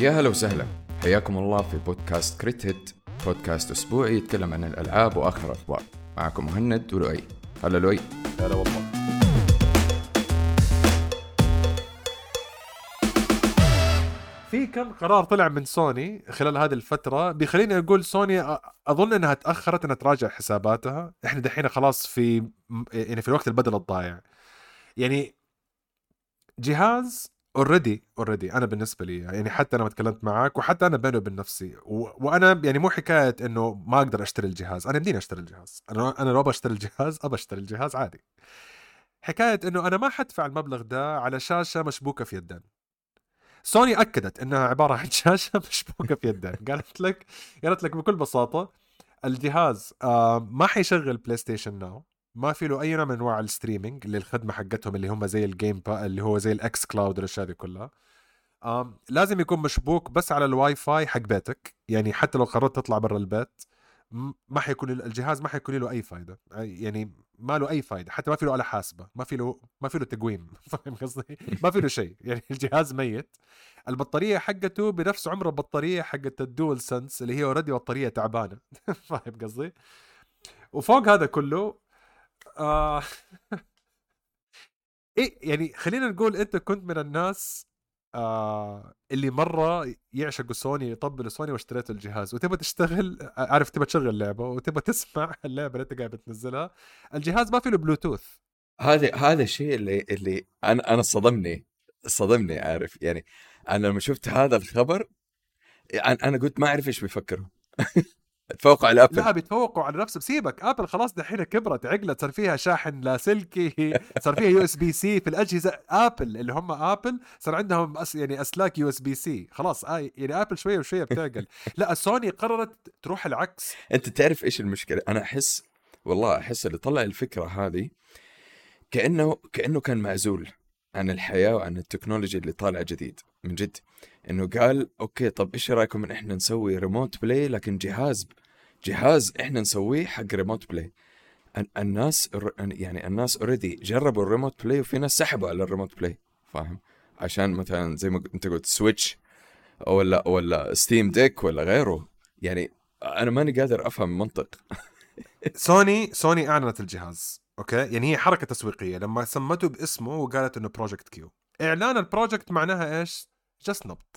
يا هلا وسهلا. حياكم الله في بودكاست كريت هيت بودكاست أسبوعي يتكلم عن الألعاب وآخر الأخبار. معكم مهند ولؤي. هلا لؤي. هلا والله. في كم قرار طلع من سوني خلال هذه الفترة بيخليني أقول سوني أظن أنها تأخرت أنها تراجع حساباتها. إحنا دحين خلاص في يعني في الوقت البدل الضايع. يعني جهاز already already أنا بالنسبة لي يعني حتى أنا ما تكلمت معك وحتى أنا بيني وبين نفسي و... وأنا يعني مو حكاية إنه ما أقدر أشتري الجهاز. أنا يمديني أشتري الجهاز؟ أنا أنا لو بشتري الجهاز أبى أشتري الجهاز عادي. حكاية إنه أنا ما حدفع المبلغ ده على شاشة مشبوكة في يدين. سوني أكدت إنها عبارة عن شاشة مشبوكة في يدين. قالت لك قالت لك بكل بساطة الجهاز آه ما حيشغل PlayStation Now ما في له أي نوع من أنواع ال streaming اللي الخدمه حقتهم اللي هم زي ال Game Pass اللي هو زي ال xCloud والأشياء دي كلها. آم لازم يكون مشبوك بس على الواي فاي حق بيتك. يعني حتى لو قررت تطلع برا البيت ما حيكون ال- الجهاز ما حيكون له أي فايدة. أي- يعني ما له أي فايدة. حتى ما في له آلة حاسبة. ما في له ما في له تقويم. فاهم قصدي؟ ما في له شيء. يعني الجهاز ميت. البطارية حقته بنفس عمر البطارية حقت ال DualSense اللي هي already بطارية تعبانة. فاهم قصدي؟ وفوق هذا كله آه. إيه يعني خلينا نقول أنت كنت من الناس آه اللي مرة يعشقوا سوني يطبلوا سوني واشتريت الجهاز وتبغى تشتغل عارف تبغى تشغل لعبه وتبغى تسمع اللعبة اللي أنت قاعد بتنزلها. الجهاز ما فيه له بلوتوث. هذا هذا الشيء اللي اللي أنا أنا صدمني صدمني عارف. يعني أنا لما شفت هذا الخبر أنا أنا قلت ما أعرف إيش بيفكروا. تفوقوا على Apple لا بيتفوقوا على نفسهم سيبك. Apple خلاص دحين كبرت. عقلت صار فيها شاحن لاسلكي صار فيها USB-C في الأجهزة. Apple اللي هم Apple صار عندهم أس يعني أسلاك USB-C خلاص آه يعني Apple شوية وشوية بتعقل. لا سوني قررت تروح العكس. أنت تعرف إيش المشكلة؟ أنا أحس والله أحس اللي طلع الفكرة هذه كأنه كأنه كان معزول عن الحياة وعن التكنولوجيا اللي طالعه جديد من جد. إنه قال okay طب إيش رأيكم إن إحنا نسوي remote play لكن جهاز جهاز إحنا نسويه حق remote play ال- الناس يعني الناس already جربوا ال remote play وفي ناس سحبوا على ال remote play فاهم؟ عشان مثلا زي ما أنت قلت Switch ولا ولا Steam Deck ولا غيره. يعني أنا ماني قادر أفهم المنطق سوني سوني أعلنت الجهاز okay؟ يعني هي حركة تسويقية. لما سمته باسمه وقالت إنه Project Q إعلان ال project معناها إيش؟ جس نبض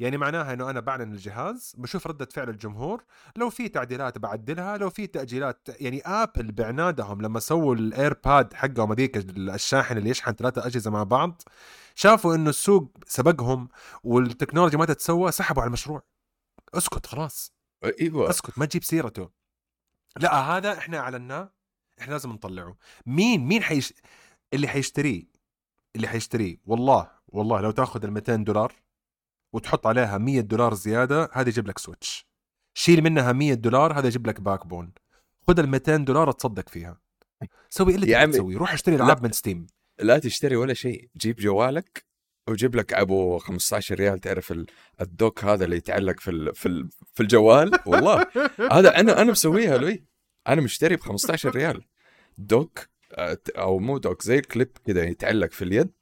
يعني معناها إنه أنا بعلن الجهاز بشوف ردة فعل الجمهور لو في تعديلات بعدلها لو في تأجيلات يعني Apple بعنادهم لما سووا ال AirPower حقهم هذيك الشاحن اللي يشحن ثلاثة أجهزة مع بعض شافوا إنه السوق سبقهم والتكنولوجيا ما تتسوى سحبوا على المشروع. اسكت خلاص. أيوه. اسكت ما تجيب سيرته. لا هذا إحنا اعلناه إحنا لازم نطلعه. مين؟ مين حيش اللي حيشتريه؟ اللي حيشتريه. والله. والله لو تاخذ ال 200 دولار وتحط عليها 100 دولار زيادة هذا يجيب لك Switch شيل منها 100 دولار هذا يجيب لك Backbone خذ ال 200 دولار تصدق فيها. سوي اللي تبي تسوي. روح اشتري. العاب من Steam لا تشتري ولا شيء. جيب جوالك وجيب لك أبو 15 ريال تعرف ال- ال dock هذا اللي يتعلق في ال- في ال- في الجوال؟ والله. هذا أنا أنا مسويها لوي. أنا مشتري ب 15 ريال. dock آه، أو مو dock زي الكليب كذا يتعلق في اليد.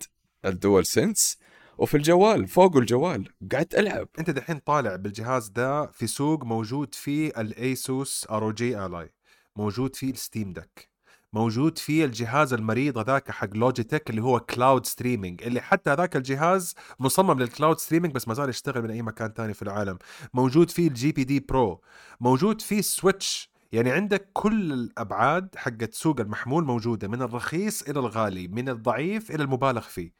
ال DualSense وفي الجوال فوق الجوال قعدت ألعب. أنت دحين طالع بالجهاز ده في سوق موجود فيه ال ASUS ROG Ally موجود فيه ال Steam Deck موجود فيه الجهاز المريض هذاك حق Logitech اللي هو cloud streaming اللي حتى هذاك الجهاز مصمم لل cloud streaming بس ما زال يشتغل من أي مكان تاني في العالم. موجود فيه ال GPD Pro موجود فيه Switch يعني عندك كل الأبعاد حقت سوق المحمول موجودة من الرخيص إلى الغالي من الضعيف إلى المبالغ فيه.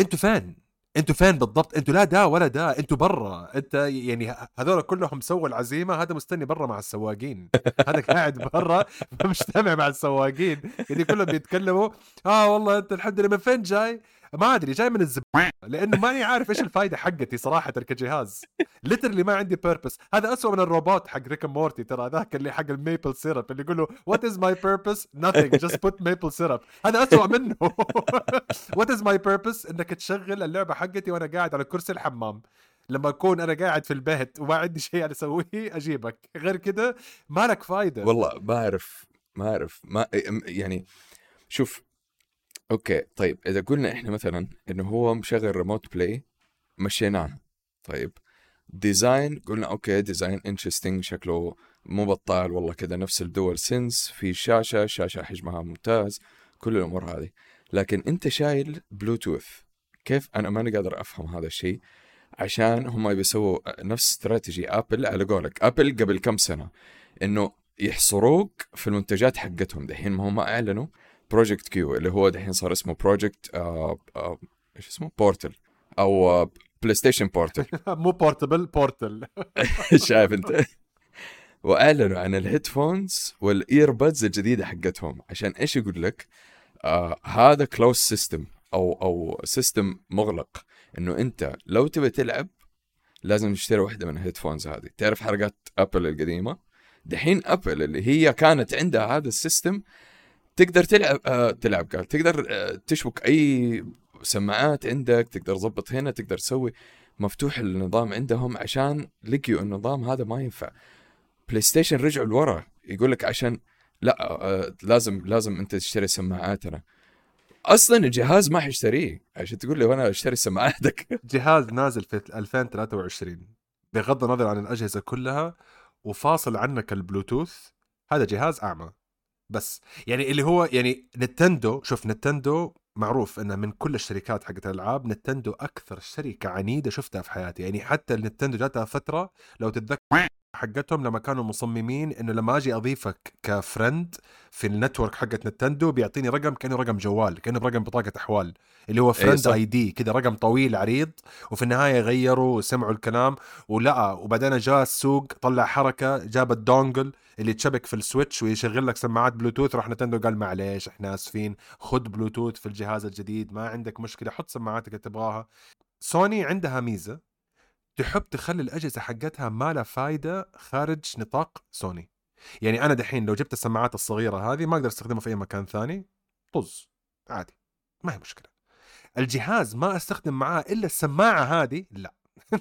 أنتوا فين أنتوا فين بالضبط. أنتوا لا دا ولا دا. أنتوا برا. انت يعني هذول كلهم سووا العزيمة. هذا مستني برا مع السواقين. هذا قاعد برا مجتمع مع السواقين. يعني كلهم بيتكلموا آه والله أنت الحمد لله من فين جاي؟ ما أدري جاي من الزب لأنه ماني عارف إيش الفائده حقتي صراحة كجهاز. literally ما عندي purpose هذا أسوأ من الروبوت حق Rick Morty ترى ذاك اللي حق ال maple syrup اللي يقول له what is my purpose nothing just put maple syrup هذا أسوأ منه. what is my purpose إنك تشغل اللعبة حقتي وأنا قاعد على كرسي الحمام. لما أكون أنا قاعد في البيت وما عندي شيء أسويه أجيبك. غير كده ما لك فايدة. والله ما أعرف ما أعرف ما يعني شوف okay طيب إذا قلنا إحنا مثلا إنه هو مشغل remote play مشيناه طيب design قلنا okay design interesting شكله مو بطال والله كذا نفس ال DualSense في شاشة شاشة حجمها ممتاز كل الأمور هذه. لكن أنت شايل بلوتوث كيف؟ أنا ماني قادر أفهم هذا الشيء عشان هم بيسووا نفس استراتيجي ابل على قولك. ابل قبل كم سنة؟ إنه يحصروك في المنتجات حقتهم دحين ما هم أعلنوا Project Q اللي هو دحين صار اسمه Project آه آه إيش اسمه؟ Portal أو PlayStation Portal مو portable Portal شايف أنت؟ وأعلنوا عن ال headphones وال earbuds الجديدة حقتهم. عشان إيش يقول لك؟ آه هذا closed system أو أو system مغلق. إنه أنت لو تبي تلعب لازم تشتري واحدة من ال headphones هذه. تعرف حركات ابل القديمة؟ دحين ابل اللي هي كانت عندها هذا ال system تقدر تلعب آه تلعب قال تقدر آه تشبك أي سماعات عندك تقدر تظبط هنا تقدر تسوي مفتوح النظام عندهم عشان لقيوا النظام هذا ما ينفع. PlayStation رجعوا لورا يقول لك عشان لا آه لازم لازم أنت تشتري سماعاتنا أصلا الجهاز ما حيشتريه. عشان تقول لي وأنا أشتري سماعاتك؟ جهاز نازل في 2023 بغض النظر عن الأجهزة كلها وفاصل عنك البلوتوث هذا جهاز أعمى. بس. يعني اللي هو يعني نتندو شوف نتندو معروف إنه من كل الشركات حقت الألعاب نتندو أكثر شركة عنيدة شفتها في حياتي. يعني حتى النتندو جاتها فترة لو تتذكر. حقتهم لما كانوا مصممين إنه لما أجي أضيفك ك friend في ال network حقت نتندو بيعطيني رقم كأنه رقم جوال كأنه رقم بطاقة أحوال اللي هو friend ID كذا رقم طويل عريض وفي النهاية غيروا وسمعوا الكلام ولا وبعدين جاء السوق طلع حركة جاب ال dongle اللي تشبك في ال Switch ويشغل لك سماعات بلوتوث راح نتندو قال معليش إحنا آسفين خذ بلوتوث في الجهاز الجديد ما عندك مشكلة حط سماعاتك اللي تبغاها. سوني عندها ميزة تحب تخلي الأجهزة حقتها ما لها فايدة خارج نطاق سوني يعني أنا دحين لو جبت السماعات الصغيرة هذه ما أقدر أستخدمها في أي مكان ثاني طز عادي ما هي مشكلة الجهاز ما أستخدم معاه إلا السماعة هذه لا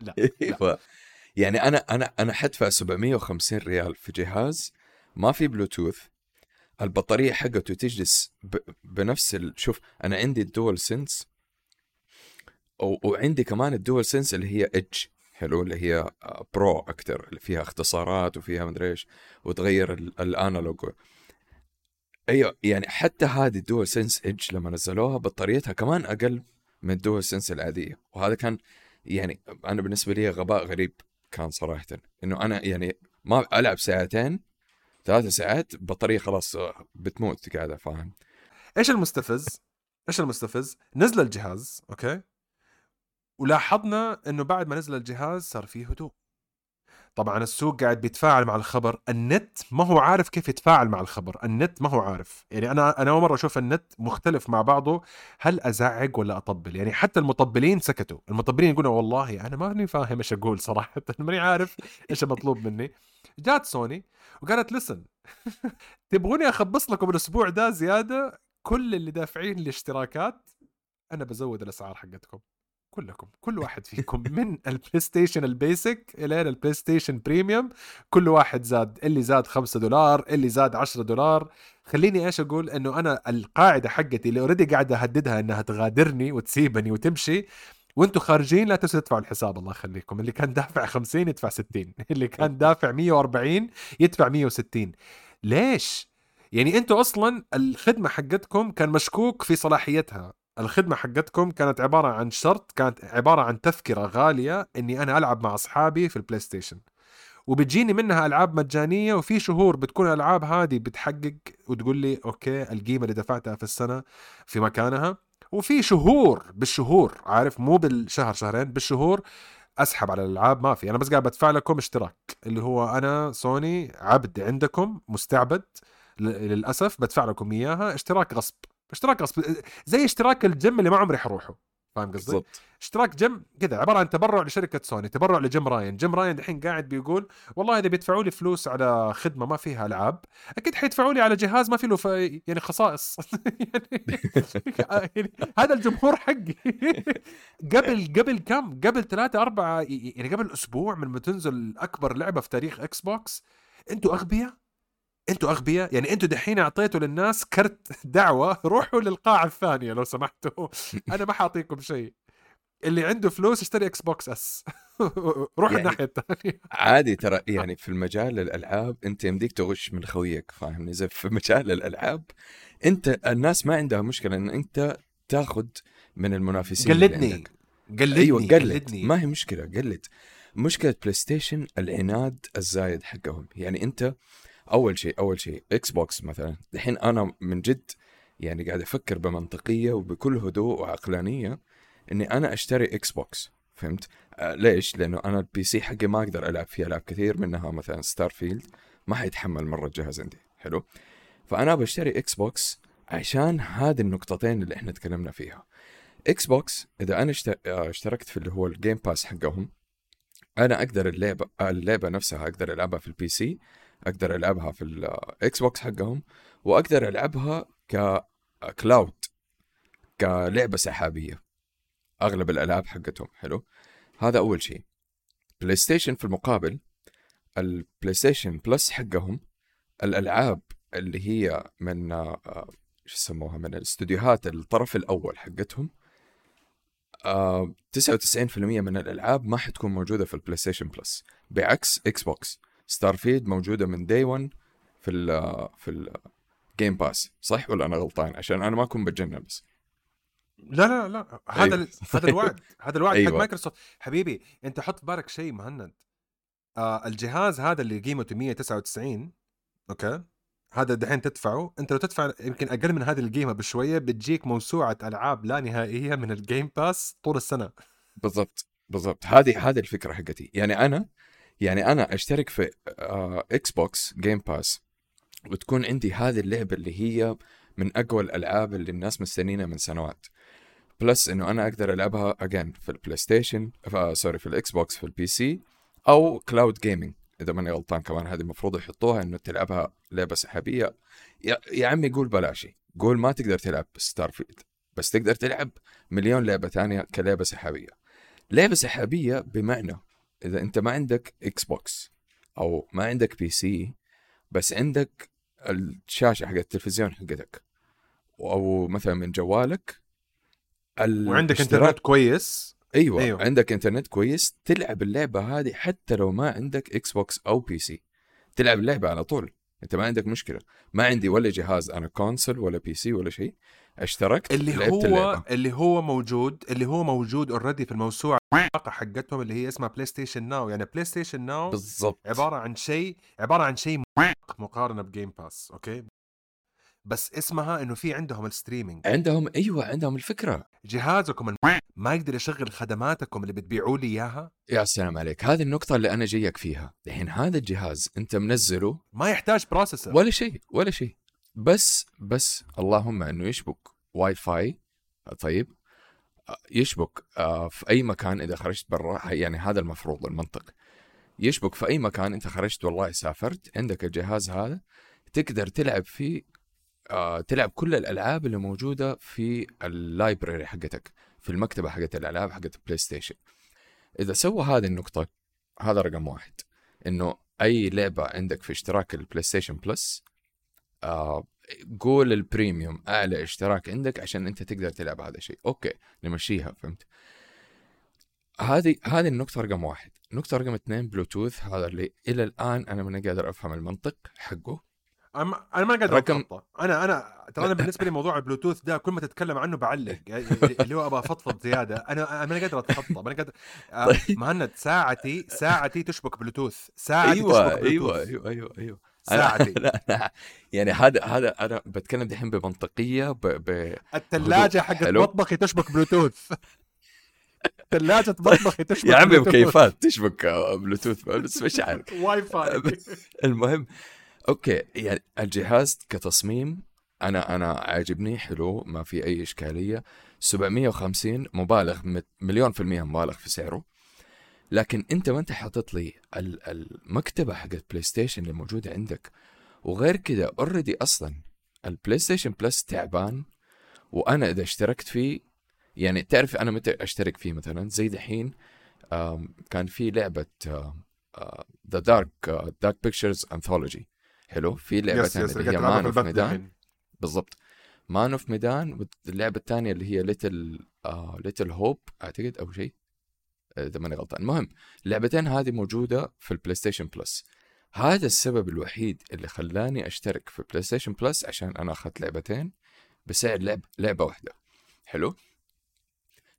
لا, لا. إيوه يعني أنا أنا أنا حدفع 750 ريال في جهاز ما في بلوتوث البطارية حقته تجلس. بنفس ال... شوف أنا عندي ال DualSense وعندي كمان ال DualSense اللي هي Edge حلو اللي هي pro أكثر اللي فيها اختصارات وفيها مدري إيش وتغير ال analog أيوه يعني حتى هذه ال DualSense Edge لما نزلوها بطاريتها كمان أقل من ال DualSense العادية. وهذا كان يعني أنا بالنسبة لي غباء غريب كان صراحة. إنه أنا يعني ما ألعب ساعتين ثلاث ساعات بطارية خلاص بتموت قاعدة فاهم؟ إيش المستفز؟ إيش المستفز؟ نزل الجهاز أوكي؟ ولاحظنا إنه بعد ما نزل الجهاز صار فيه هدوء. طبعا السوق قاعد بيتفاعل مع الخبر النت ما هو عارف كيف يتفاعل مع الخبر النت ما هو عارف. يعني أنا أنا أول مرة أشوف النت مختلف مع بعضه هل ازعق ولا أطبل؟ يعني حتى المطبلين سكتوا. المطبلين يقولوا والله أنا ماني فاهم إيش أقول صراحة ماني عارف إيش المطلوب مني. جات سوني وقالت listen تبغوني أخبص لكم الأسبوع ده زيادة؟ كل اللي دافعين الاشتراكات أنا بزود الأسعار حقتكم. كلكم كل واحد فيكم من ال PlayStation ال basic إلى ال PlayStation premium كل واحد زاد اللي زاد 5 دولار اللي زاد 10 دولار. خليني إيش أقول؟ إنه أنا القاعدة حقتي اللي already قاعد أهددها إنها تغادرني وتسيبني وتمشي وأنتم خارجين لا تنسوا تدفعوا الحساب الله يخليكم. اللي كان دافع 50 يدفع 60 اللي كان دافع 140 يدفع 160 ليش؟ يعني أنتم أصلا الخدمة حقتكم كان مشكوك في صلاحيتها. الخدمة حقتكم كانت عبارة عن شرط كانت عبارة عن تذكرة غالية إني أنا ألعب مع أصحابي في ال PlayStation وبتجيني منها ألعاب مجانية وفي شهور بتكون الألعاب هذه بتحقق وتقول لي okay القيمة اللي دفعتها في السنة في مكانها. وفي شهور بالشهور عارف مو بالشهر شهرين بالشهور أسحب على الألعاب ما في. أنا بس قاعد بدفع لكم اشتراك اللي هو أنا سوني عبد عندكم مستعبد للأسف بدفع لكم إياها اشتراك غصب. اشتراك غصب زي اشتراك الجيم اللي ما عمري حروحه فاهم قصدي؟ بالضبط. اشتراك جيم كذا عبارة عن تبرع لشركة سوني تبرع ل Jim Ryan. Jim Ryan دحين قاعد بيقول والله إذا بيدفعوا لي فلوس على خدمة ما فيها ألعاب أكيد حيدفعوا لي على جهاز ما فيه له ف... يعني خصائص. يعني... يعني هذا الجمهور حقي. قبل قبل كم؟ قبل ثلاثة أربعة يعني قبل أسبوع من ما تنزل أكبر لعبة في تاريخ Xbox أنتوا أغبياء؟ أنتوا أغبياء؟ يعني أنتوا دحين أعطيتوا للناس كرت دعوة روحوا للقاعة الثانية لو سمحتوا. أنا ما حأعطيكم شيء. اللي عنده فلوس يشتري Xbox S روح يعني- الناحية الثانية. عادي ترى يعني في المجال الألعاب أنت يمديك تغش من خويك فاهمني؟ زي في مجال الألعاب أنت الناس ما عندها مشكلة إن أنت تاخذ من المنافسين قلدني. قلدني أيوه قلد. قلدني. ما هي مشكلة قلد. مشكلة بلاي ستيشن العناد الزايد حقهم. يعني أنت أول شيء أول شيء إكس بوكس مثلا الحين أنا من جد يعني قاعد أفكر بمنطقية وبكل هدوء وعقلانية إني أنا أشتري إكس بوكس فهمت؟ آه ليش؟ لأنه أنا ال PC حقي ما أقدر ألعب فيه العاب كثير منها مثلا Starfield ما حيتحمل مرة الجهاز عندي حلو؟ فأنا بشتري إكس بوكس عشان هذه النقطتين اللي إحنا تكلمنا فيها إكس بوكس إذا أنا آه، اشتركت في اللي هو ال Game Pass حقهم أنا أقدر اللعبه اللعبة نفسها أقدر ألعبها في ال PC أقدر ألعبها في الاكس بوكس حقهم وأقدر ألعبها ك cloud كلعبة سحابية. أغلب الألعاب حقتهم حلو؟ هذا أول شيء. بلاي ستيشن في المقابل البلاي ستيشن بلس حقهم الألعاب اللي هي من آه، شو يسموها من الاستديوهات الطرف الأول حقتهم آه 99% من الألعاب ما حتكون موجودة في البلاي ستيشن بلس بعكس إكس بوكس Starfield موجودة من day 1 في ال في ال Game Pass صح ولا أنا غلطان؟ عشان أنا ما أكون بتجنن بس. لا لا لا. هذا أيوة. هذا الوعد. هذا الوعد حق أيوة. مايكروسوفت. حبيبي أنت حط بالك شيء مهند. آه الجهاز هذا اللي قيمته 199 أوكي؟ هذا دحين تدفعه. أنت لو تدفع يمكن أقل من هذه القيمة بشوية بتجيك موسوعة ألعاب لا نهائية من ال Game Pass طول السنة. بالضبط بالضبط. هذه هذه الفكرة حقتي. يعني أنا يعني أنا أشترك في إكس بوكس Game Pass وتكون عندي هذه اللعبة اللي هي من أقوى الألعاب اللي الناس مستنينها من سنوات. plus إنه أنا أقدر ألعبها again في البلاي ستيشن sorry في الاكس بوكس في ال PC أو cloud gaming إذا ماني غلطان كمان هذه المفروض يحطوها إنه تلعبها لعبة سحابية. يا, يا عمي قول بلاشي قول ما تقدر تلعب Starfield بس تقدر تلعب مليون لعبة ثانية كلعبة سحابية. لعبة سحابية بمعنى إذا أنت ما عندك إكس بوكس أو ما عندك PC بس عندك الشاشة حق التلفزيون حقتك أو مثلا من جوالك وعندك إنترنت كويس أيوه, أيوة. أيوة. عندك إنترنت كويس تلعب اللعبة هذه حتى لو ما عندك إكس بوكس أو PC تلعب اللعبة على طول أنت ما عندك مشكلة ما عندي ولا جهاز أنا console ولا PC ولا شيء اشتركت اللي هو اللعبة. اللي هو موجود اللي هو موجود already في الموسوعة حقتهم اللي هي اسمها بلاي ستيشن Now يعني بلاي ستيشن Now بالضبط. عبارة عن شيء عبارة عن شيء مقارنة ب Game Pass أوكي بس اسمها إنه في عندهم ال streaming. عندهم أيوه عندهم الفكرة. جهازكم ما يقدر يشغل خدماتكم اللي بتبيعوا لي إياها؟ يا سلام عليك. هذه النقطة اللي أنا جايك فيها. الحين هذا الجهاز أنت منزله ما يحتاج processor ولا شيء ولا شيء. بس بس اللهم إنه يشبك واي فاي طيب يشبك آه، في أي مكان إذا خرجت برا يعني هذا المفروض المنطق. يشبك في أي مكان إنت خرجت والله سافرت عندك الجهاز هذا تقدر تلعب فيه آه، تلعب كل الألعاب اللي موجودة في ال library حقتك في المكتبة حقت الألعاب حقت البلاي ستيشن. إذا سوى هذه النقطة هذا رقم واحد. إنه أي لعبة عندك في اشتراك البلاي ستيشن بلس قول ال premium اعلى اشتراك عندك عشان أنت تقدر تلعب هذا الشيء. أوكي نمشيها فهمت؟ هذه هذه النقطة رقم واحد، النقطة رقم اثنين بلوتوث هذا اللي إلى الآن أنا ماني قادر أفهم المنطق حقه، أنا ما- ما قادر رقم- رقم... أنا أنا ترى أنا بالنسبة لي موضوع البلوتوث ده كل ما تتكلم عنه بعلق يعني اللي هو أبغى أفضفض زيادة. أنا أنا ما قادر أتخطى ما قادر. آه، طيب. مهند ساعتي ساعتي تشبك بلوتوث ساعتي أيوة تشبك أيوة بلوتوث أيوة أيوة أيوة. ساعتي لا لا يعني هذا هذا أنا بتكلم دحين بمنطقية ب... ب... الثلاجه حقت. مطبخي تشبك بلوتوث ثلاجه مطبخي تشبك يا عمي. مكيفات تشبك آه، بلوتوث بس مش عارف واي فاي المهم أوكي يعني الجهاز كتصميم أنا أنا عاجبني حلو ما في أي إشكالية. 750 مبالغ مليون في المية مبالغ في سعره. لكن انت ما انت حاطط لي ال- المكتبة حقت بلاي ستيشن اللي موجودة عندك وغير كذا already أصلا البلاي ستيشن بلس تعبان وأنا إذا اشتركت فيه يعني تعرف أنا متى أشترك فيه مثلا؟ زي دحين كان في لعبة The Dark Dark Pictures Anthology حلو؟ في لعبة yes ثانية yes اللي هي Man في of Medan. بالضبط. Man of Medan واللعبة الثانية اللي هي Little Little Hope أعتقد أو شيء. إذا ماني غلطان. المهم اللعبتين هذه موجودة في البلاي ستيشن بلس هذا السبب الوحيد اللي خلاني أشترك في بلاي ستيشن بلس عشان أنا أخذت لعبتين بسعر لعب لعبة واحدة. حلو؟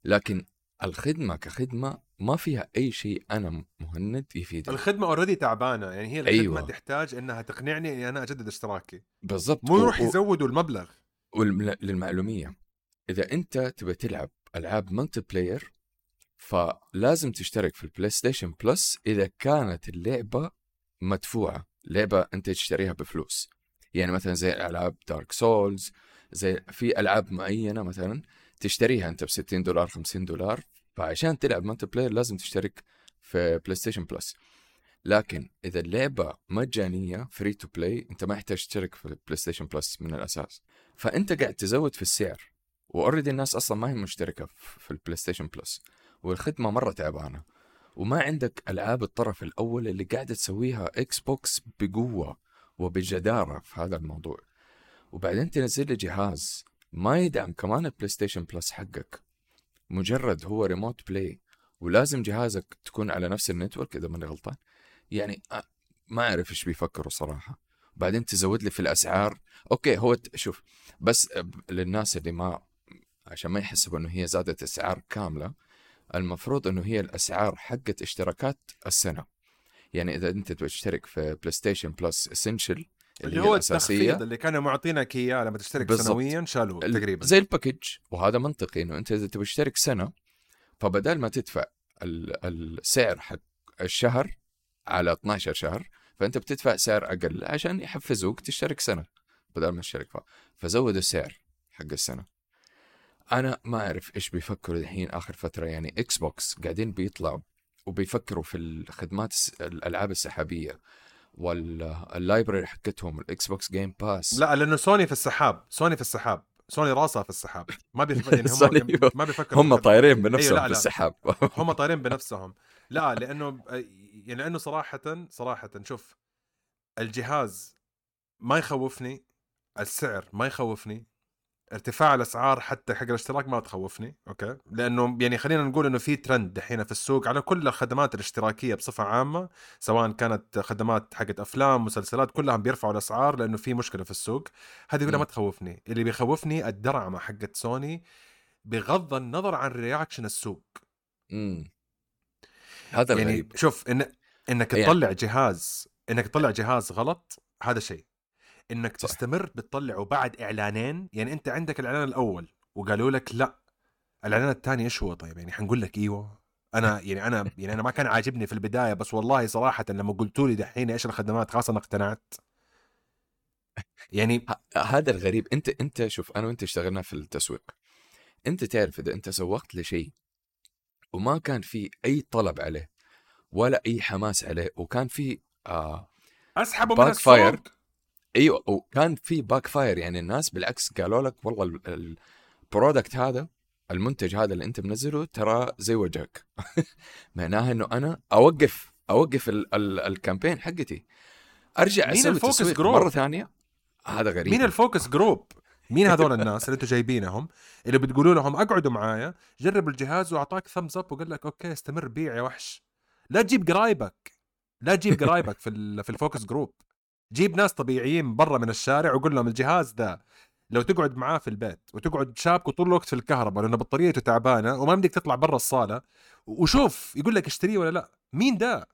لكن الخدمة كخدمة ما فيها أي شيء أنا مهند يفيدني. الخدمة already تعبانة. يعني هي الخدمة أيوة. تحتاج إنها تقنعني إني أنا أجدد اشتراكي. بالضبط. مو يروح و- يزودوا المبلغ. وللمعلوميه إذا أنت تبى تلعب ألعاب multiplayer فلازم تشترك في ال PlayStation Plus إذا كانت اللعبة مدفوعة لعبة أنت تشتريها بفلوس. يعني مثلا زي العاب Dark Souls زي في ألعاب معينة مثلا تشتريها أنت ب 60 دولار 50 دولار فعشان تلعب multiplayer لازم تشترك في PlayStation Plus لكن إذا اللعبة مجانية free to play أنت ما يحتاج تشترك في ال PlayStation Plus من الأساس. فأنت قاعد تزود في السعر و already الناس أصلا ما هي مشتركة في ال PlayStation Plus والخدمة مرة تعبانة. وما عندك ألعاب الطرف الأول اللي قاعدة تسويها Xbox بقوة وبجدارة في هذا الموضوع. وبعدين تنزل لي جهاز ما يدعم كمان ال PlayStation Plus حقك. مجرد هو remote play ولازم جهازك تكون على نفس ال network إذا ماني غلطان. يعني أ- ما أعرف إيش بيفكروا صراحة. بعدين تزود لي في الأسعار. okay هو شوف بس للناس اللي ما عشان ما يحسبوا إنه هي زادت أسعار كاملة المفروض إنه هي الأسعار حقت اشتراكات السنة يعني إذا أنت تشترك في PlayStation Plus Essential اللي هو التخفيض اللي كانوا معطينك إياه لما تشترك بالضبط. سنويا شالوه ال- تقريبا زي ال package وهذا منطقي إنه أنت إذا تبغى تشترك سنة فبدل ما تدفع ال- السعر حق الشهر على 12 شهر فأنت بتدفع سعر أقل عشان يحفزوك تشترك سنة بدل ما تشترك. فزودوا السعر حق السنة أنا ما أعرف إيش بيفكروا الحين آخر فترة. يعني Xbox قاعدين بيطلعوا وبيفكروا في الخدمات الألعاب السحابية وال library حقتهم ال Xbox Game Pass لا لأنه سوني في السحاب. سوني في السحاب. سوني راسها في السحاب. ما بيفكر يعني هم ما بيفكروا هم في- طايرين بنفسهم لا، في لا. السحاب. هم طايرين بنفسهم. لا لأنه يعني لأنه صراحة صراحة شوف الجهاز ما يخوفني السعر ما يخوفني ارتفاع الأسعار حتى حق الاشتراك ما تخوفني okay؟ لأنه يعني خلينا نقول إنه في ترند دحين في السوق على كل الخدمات الاشتراكية بصفة عامة سواء كانت خدمات حقت أفلام مسلسلات كلهم بيرفعوا الأسعار لأنه في مشكلة في السوق. هذه كلها. ما تخوفني. اللي بيخوفني الدرعمة حقت سوني بغض النظر عن رياكشن السوق. مم. هذا يعني الغريب. شوف إن إنك يعني- تطلع جهاز إنك تطلع جهاز غلط هذا شيء. إنك صح. تستمر بتطلعه بعد إعلانين يعني أنت عندك الإعلان الأول وقالوا لك لا. الإعلان الثاني إيش هو طيب؟ يعني حنقول لك إيوه. أنا يعني أنا يعني أنا ما كان عاجبني في البداية بس والله صراحة لما قلتوا لي دحين إيش الخدمات خلاص أنا اقتنعت. يعني هذا الغريب. أنت أنت شوف أنا وأنت اشتغلنا في التسويق. أنت تعرف إذا أنت سوقت لشيء وما كان في أي طلب عليه ولا أي حماس عليه وكان في آه أسحبه من. السوق. إيوه وكان في backfire يعني الناس بالعكس قالوا لك والله ال- ال product هذا المنتج هذا اللي أنت منزله ترى زي وجهك. معناها إنه أنا أوقف أوقف ال ال ال campaign حقتي. أرجع مين أسوي ال focus group؟ مرة ثانية. هذا غريب. مين ال focus group مين هذول الناس اللي أنتم جايبينهم؟ اللي بتقولوا لهم أقعدوا معايا جرب الجهاز وأعطاك thumbs up وقال لك okay استمر بيع يا وحش. لا تجيب قرايبك. لا تجيب قرايبك في في ال focus group جيب ناس طبيعيين برا من الشارع وقول لهم الجهاز ده لو تقعد معاه في البيت وتقعد شابكه طول الوقت في الكهرباء لأنه بطاريته تعبانة وما بدك تطلع برا الصالة وشوف يقول لك اشتريه ولا لا. مين ده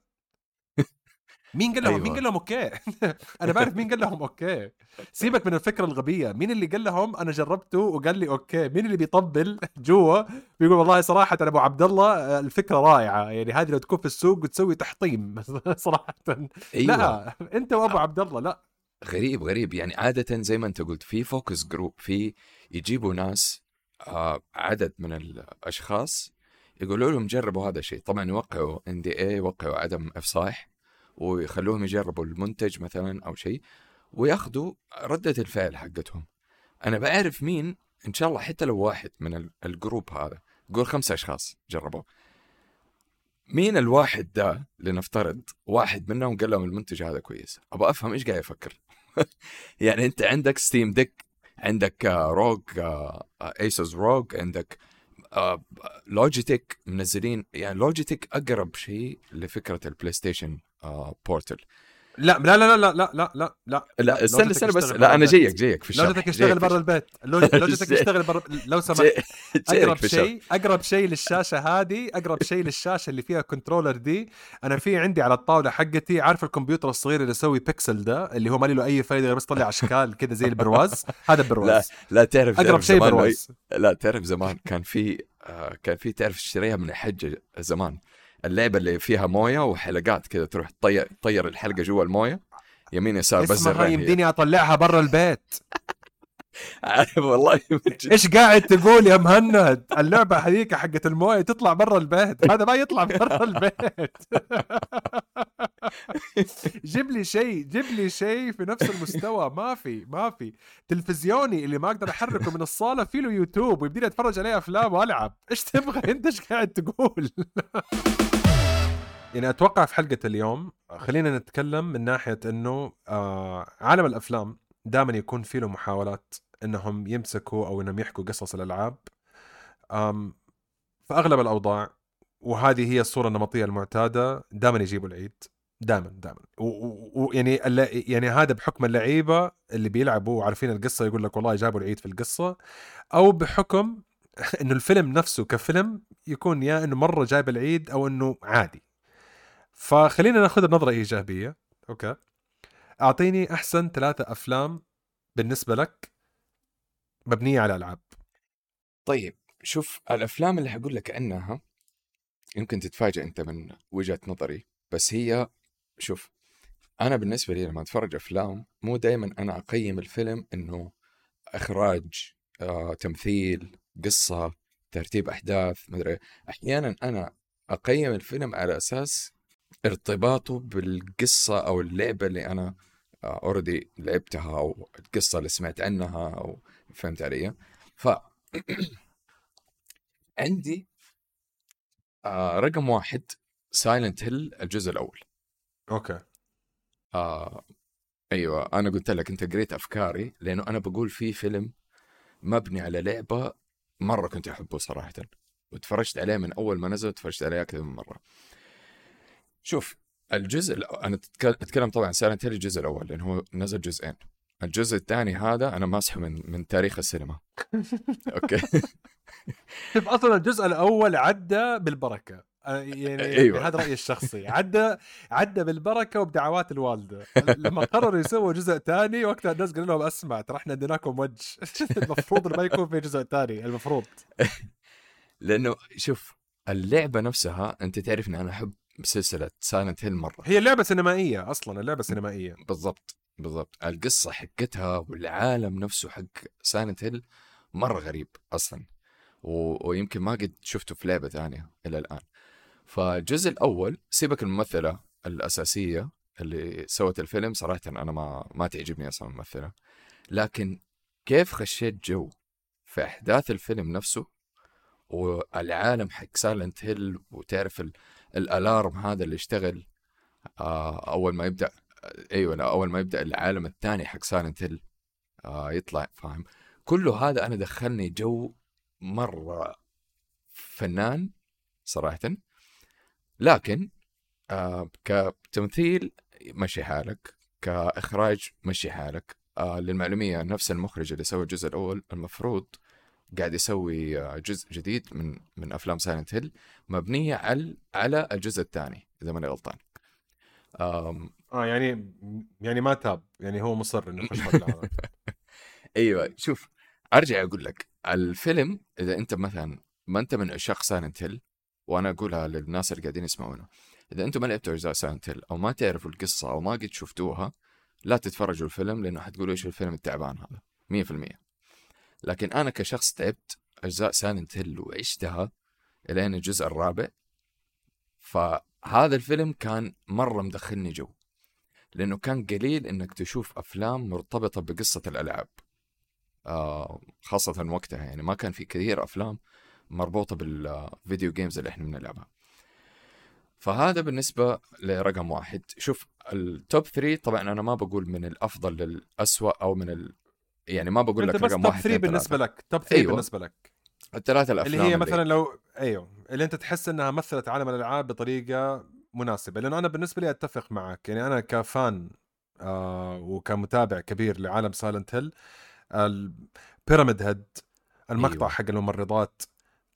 مين قال لهم أيوة. مين قال لهم okay؟ أنا بعرف مين قال لهم okay. سيبك من الفكرة الغبية. مين اللي قال لهم أنا جربته وقال لي okay؟ مين اللي بيطبل جوا بيقول والله صراحة أبو عبد الله آه، الفكرة رائعة. يعني هذه لو تكون في السوق وتسوي تحطيم صراحة. أيوه. لا أنت وأبو عبد الله لا. غريب غريب. يعني عادة زي ما أنت قلت في focus group في يجيبوا ناس آه عدد من الأشخاص يقولوا لهم جربوا هذا الشيء. طبعا يوقعوا NDA يوقعوا عدم إفصاح. ويخلوهم يجربوا المنتج مثلا أو شيء ويأخذوا ردة الفعل حقتهم. أنا بعرف مين إن شاء الله حتى لو واحد من ال- group هذا قول خمسة أشخاص جربوا مين الواحد ده لنفترض واحد منهم قال لهم المنتج هذا كويس أبغى أفهم إيش قاعد يفكر؟ يعني أنت عندك Steam Deck عندك ROG Asus ROG عندك Logitech منزلين يعني Logitech أقرب شيء لفكرة ال PlayStation آه، Portal لا لا لا لا لا لا لا لا. لا استنى استنى بس. لا أنا. جايك جايك في الشرح Logitech يشتغل برا البيت. لوج- Logitech جاي- يشتغل برا لو سمحت. أقرب. شيء أقرب شيء للشاشة هذه أقرب شيء للشاشة اللي فيها controller دي. أنا في عندي على الطاولة حقتي عارف الكمبيوتر الصغير اللي يسوي بيكسل ده؟ اللي هو ما له أي فايدة غير بس طلع أشكال كذا زي البرواز. هذا لا البرواز لا تعرف أقرب شيء برواز. لا تعرف زمان كان في آه، كان في تعرف تشتريها من الحجه زمان. اللعبة اللي فيها موية وحلقات كذا تروح تطير تطير الحلقة جوا الموية يمين يسار بس اسمها. يمديني أطلعها برا البيت والله. إيش قاعد تقول يا مهند؟ اللعبة هذيك حقت الموية تطلع برا البيت. هذا ما يطلع برا البيت. جيب لي شيء جيب لي شيء في نفس المستوى. ما في ما في. تلفزيوني اللي ما أقدر أحركه من الصالة في له يوتيوب ويبديني أتفرج عليه أفلام وألعب. إيش تبغى؟ أنت إيش قاعد تقول؟ يعني أتوقع في حلقة اليوم خلينا نتكلم من ناحية إنه آه عالم الأفلام دائما يكون في له محاولات. إنهم يمسكوا أو إنهم يحكوا قصص الألعاب. أم في اغلب الأوضاع وهذه هي الصورة النمطية المعتادة دائما يجيبوا العيد. دائما دائما. ويعني يعني هذا بحكم اللعيبة اللي بيلعبوا وعارفين القصة يقول لك والله جابوا العيد في القصة أو بحكم إنه الفيلم نفسه كفيلم يكون يا إنه مرة جايب العيد أو إنه عادي. فخلينا ناخذ النظرة ايجابيه أوكي. أعطيني أحسن ثلاثة أفلام بالنسبة لك مبنية على ألعاب. طيب شوف الأفلام اللي حقول لك عنها يمكن تتفاجئ أنت من وجهة نظري بس هي شوف أنا بالنسبة لي لما أتفرج أفلام مو دائما أنا أقيم الفيلم إنه إخراج آه، تمثيل قصة ترتيب أحداث مدري أحيانا أنا أقيم الفيلم على أساس ارتباطه بالقصة أو اللعبة اللي أنا اوريدي لعبتها أو القصة اللي سمعت عنها أو فهمت علي؟ ف عندي آه رقم واحد Silent Hill الجزء الأول. okay. آه أيوه أنا قلت لك انت قريت أفكاري لأنه أنا بقول في فيلم مبني على لعبة مرة كنت أحبه صراحة وتفرجت عليه من أول ما نزل تفرجت عليه أكثر من مرة. شوف الجزء أنا أتكلم طبعا Silent Hill الجزء الأول لأنه هو نزل جزئين. الجزء الثاني هذا أنا ماسحه من من تاريخ السينما. okay. شوف أصلا الجزء الأول عدى بالبركة. يعني أيوة. هذا رأيي الشخصي. عدى عدى بالبركة وبدعوات الوالدة. لما قرروا يسووا جزء ثاني وقتها الناس قالوا لهم أسمع ترى إحنا اديناكم وجه. المفروض ما يكون في جزء ثاني المفروض. لأنه شوف اللعبة نفسها أنت تعرف ان أنا أحب سلسلة Silent Hill مرة. هي لعبة سينمائية أصلا اللعبة سينمائية. بالضبط. بالضبط. القصة حقتها والعالم نفسه حق Silent Hill مرة غريب أصلا و... ويمكن ما قد شفته في لعبة ثانية إلى الآن. فالجزء الأول سيبك الممثلة الأساسية اللي سوت الفيلم صراحة أنا ما ما تعجبني أصلا الممثلة. لكن كيف خشيت جو في أحداث الفيلم نفسه والعالم حق Silent Hill وتعرف ال... ال alarm هذا اللي اشتغل آه أول ما يبدأ أيوه لا أول ما يبدأ العالم الثاني حق Silent Hill آه يطلع فاهم؟ كله هذا أنا دخلني جو مرة فنان صراحة. لكن آه كتمثيل مشي حالك كإخراج مشي حالك. آه للمعلومية نفس المخرج اللي سوى الجزء الأول المفروض قاعد يسوي آه، جزء جديد من من أفلام Silent Hill مبنية على على الجزء الثاني إذا ماني غلطان. آه يعني يعني ما تاب يعني هو مصر إنه يخش هذا. أيوه شوف أرجع أقول لك الفيلم إذا أنت مثلا ما أنت من عشاق Silent Hill وأنا أقولها للناس اللي قاعدين يسمعونا إذا أنتم ما لعبتوا أجزاء Silent Hill أو ما تعرفوا القصة أو ما قد شفتوها لا تتفرجوا الفيلم لأنه حتقولوا إيش الفيلم التعبان هذا. 100% لكن أنا كشخص لعبت أجزاء Silent Hill وعشتها إلين الجزء الرابع فهذا الفيلم كان مرة مدخلني جو. لأنه كان قليل إنك تشوف أفلام مرتبطة بقصة الألعاب. آه، خاصة وقتها يعني ما كان في كثير أفلام مربوطة بال video games اللي إحنا بنلعبها. فهذا بالنسبة لرقم واحد. شوف ال top three طبعا أنا ما بقول من الأفضل للأسوأ أو من ال... يعني ما بقول لك رقم واحد top three بالنسبة لك top three أيوة. بالنسبة لك. الثلاثة الأفلام اللي هي مثلا لو أيوه اللي أنت تحس أنها مثلت عالم الألعاب بطريقة مناسبة لأنه أنا بالنسبة لي أتفق معك يعني أنا ك fan آه وكمتابع كبير لعالم Silent Hill ال Pyramid Head المقطع. أيوة. حق الممرضات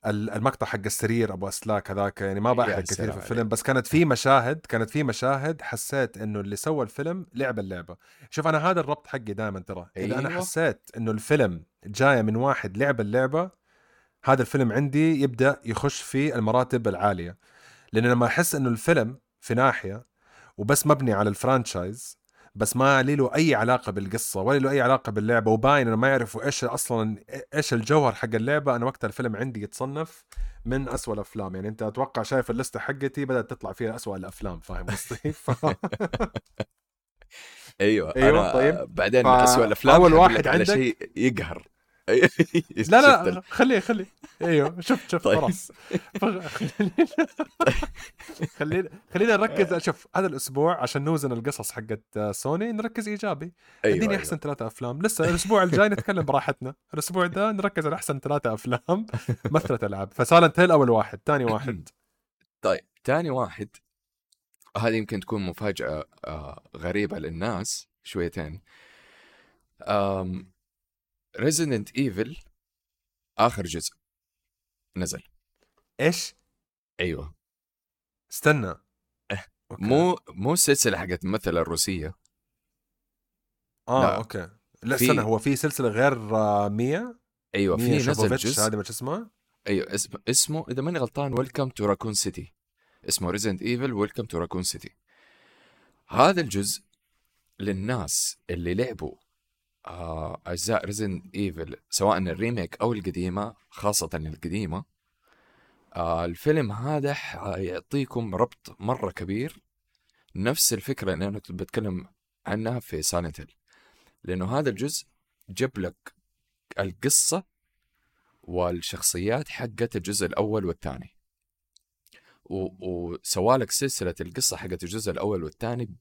ال- المقطع حق السرير أبو أسلاك هذاك يعني ما يا بحرق كثير في الفيلم. بس كانت في مشاهد كانت في مشاهد حسيت إنه اللي سوى الفيلم لعب اللعبة شوف أنا هذا الربط حقي دائما ترى إذا أنا أيوة. حسيت إنه الفيلم جاية من واحد لعب اللعبة هذا الفيلم عندي يبدأ يخش في المراتب العالية لأن لما أحس إنه الفيلم في ناحية وبس مبني على الفرانشايز بس ما لي له أي علاقة بالقصة ولا له أي علاقة باللعبة وباين إنه ما يعرفوا إيش أصلا إيش الجوهر حق اللعبة أنا وقتها الفيلم عندي يتصنف من أسوأ الأفلام. يعني أنت أتوقع شايف اللستة حقتي بدأت تطلع فيها أسوأ الأفلام فاهم قصدي؟ ف... أيوه أيوة، أنا طيب. بعدين ف- اسوء الأفلام حقول واحد عندك- شيء يقهر. لا لا خليه خليه. أيوه شفت شفت طيب. خلاص. خلينا خلينا نركز. شوف هذا الأسبوع عشان نوزن القصص حقت سوني نركز إيجابي. أيوة، اديني أيوة. أحسن ثلاثة أفلام. لسه الأسبوع الجاي نتكلم براحتنا. الأسبوع ده نركز على أحسن ثلاثة أفلام. مثلت ألعاب. فسالنت هيل اول واحد؟ ثاني واحد. طيب تاني واحد. هذه يمكن تكون مفاجأة آه، غريبة للناس شويتين. Resident Evil آخر جزء. نزل. إيش؟ أيوه. استنى. إيه. okay. مو مو السلسلة حقت الممثلة الروسية. آه لا. okay. لا في- استنى هو في سلسلة غير آه، مية؟ أيوه في نزل جزء. هذه ما شو اسمها؟ أيوه اسم اسمه إذا ماني غلطان Welcome to Raccoon City اسمه Resident Evil Welcome to Raccoon City هذا الجزء للناس اللي لعبوا أجزاء Resident Evil سواء ال remake أو القديمة خاصة القديمة. آه الفيلم هذا حيعطيكم ربط مرة كبير. نفس الفكرة اللي أنا كنت بتكلم عنها في Silent Hill لأنه هذا الجزء جاب لك القصة والشخصيات حقت الجزء الأول والثاني. وسوالك سلسلة القصة حقت الجزء الأول والثاني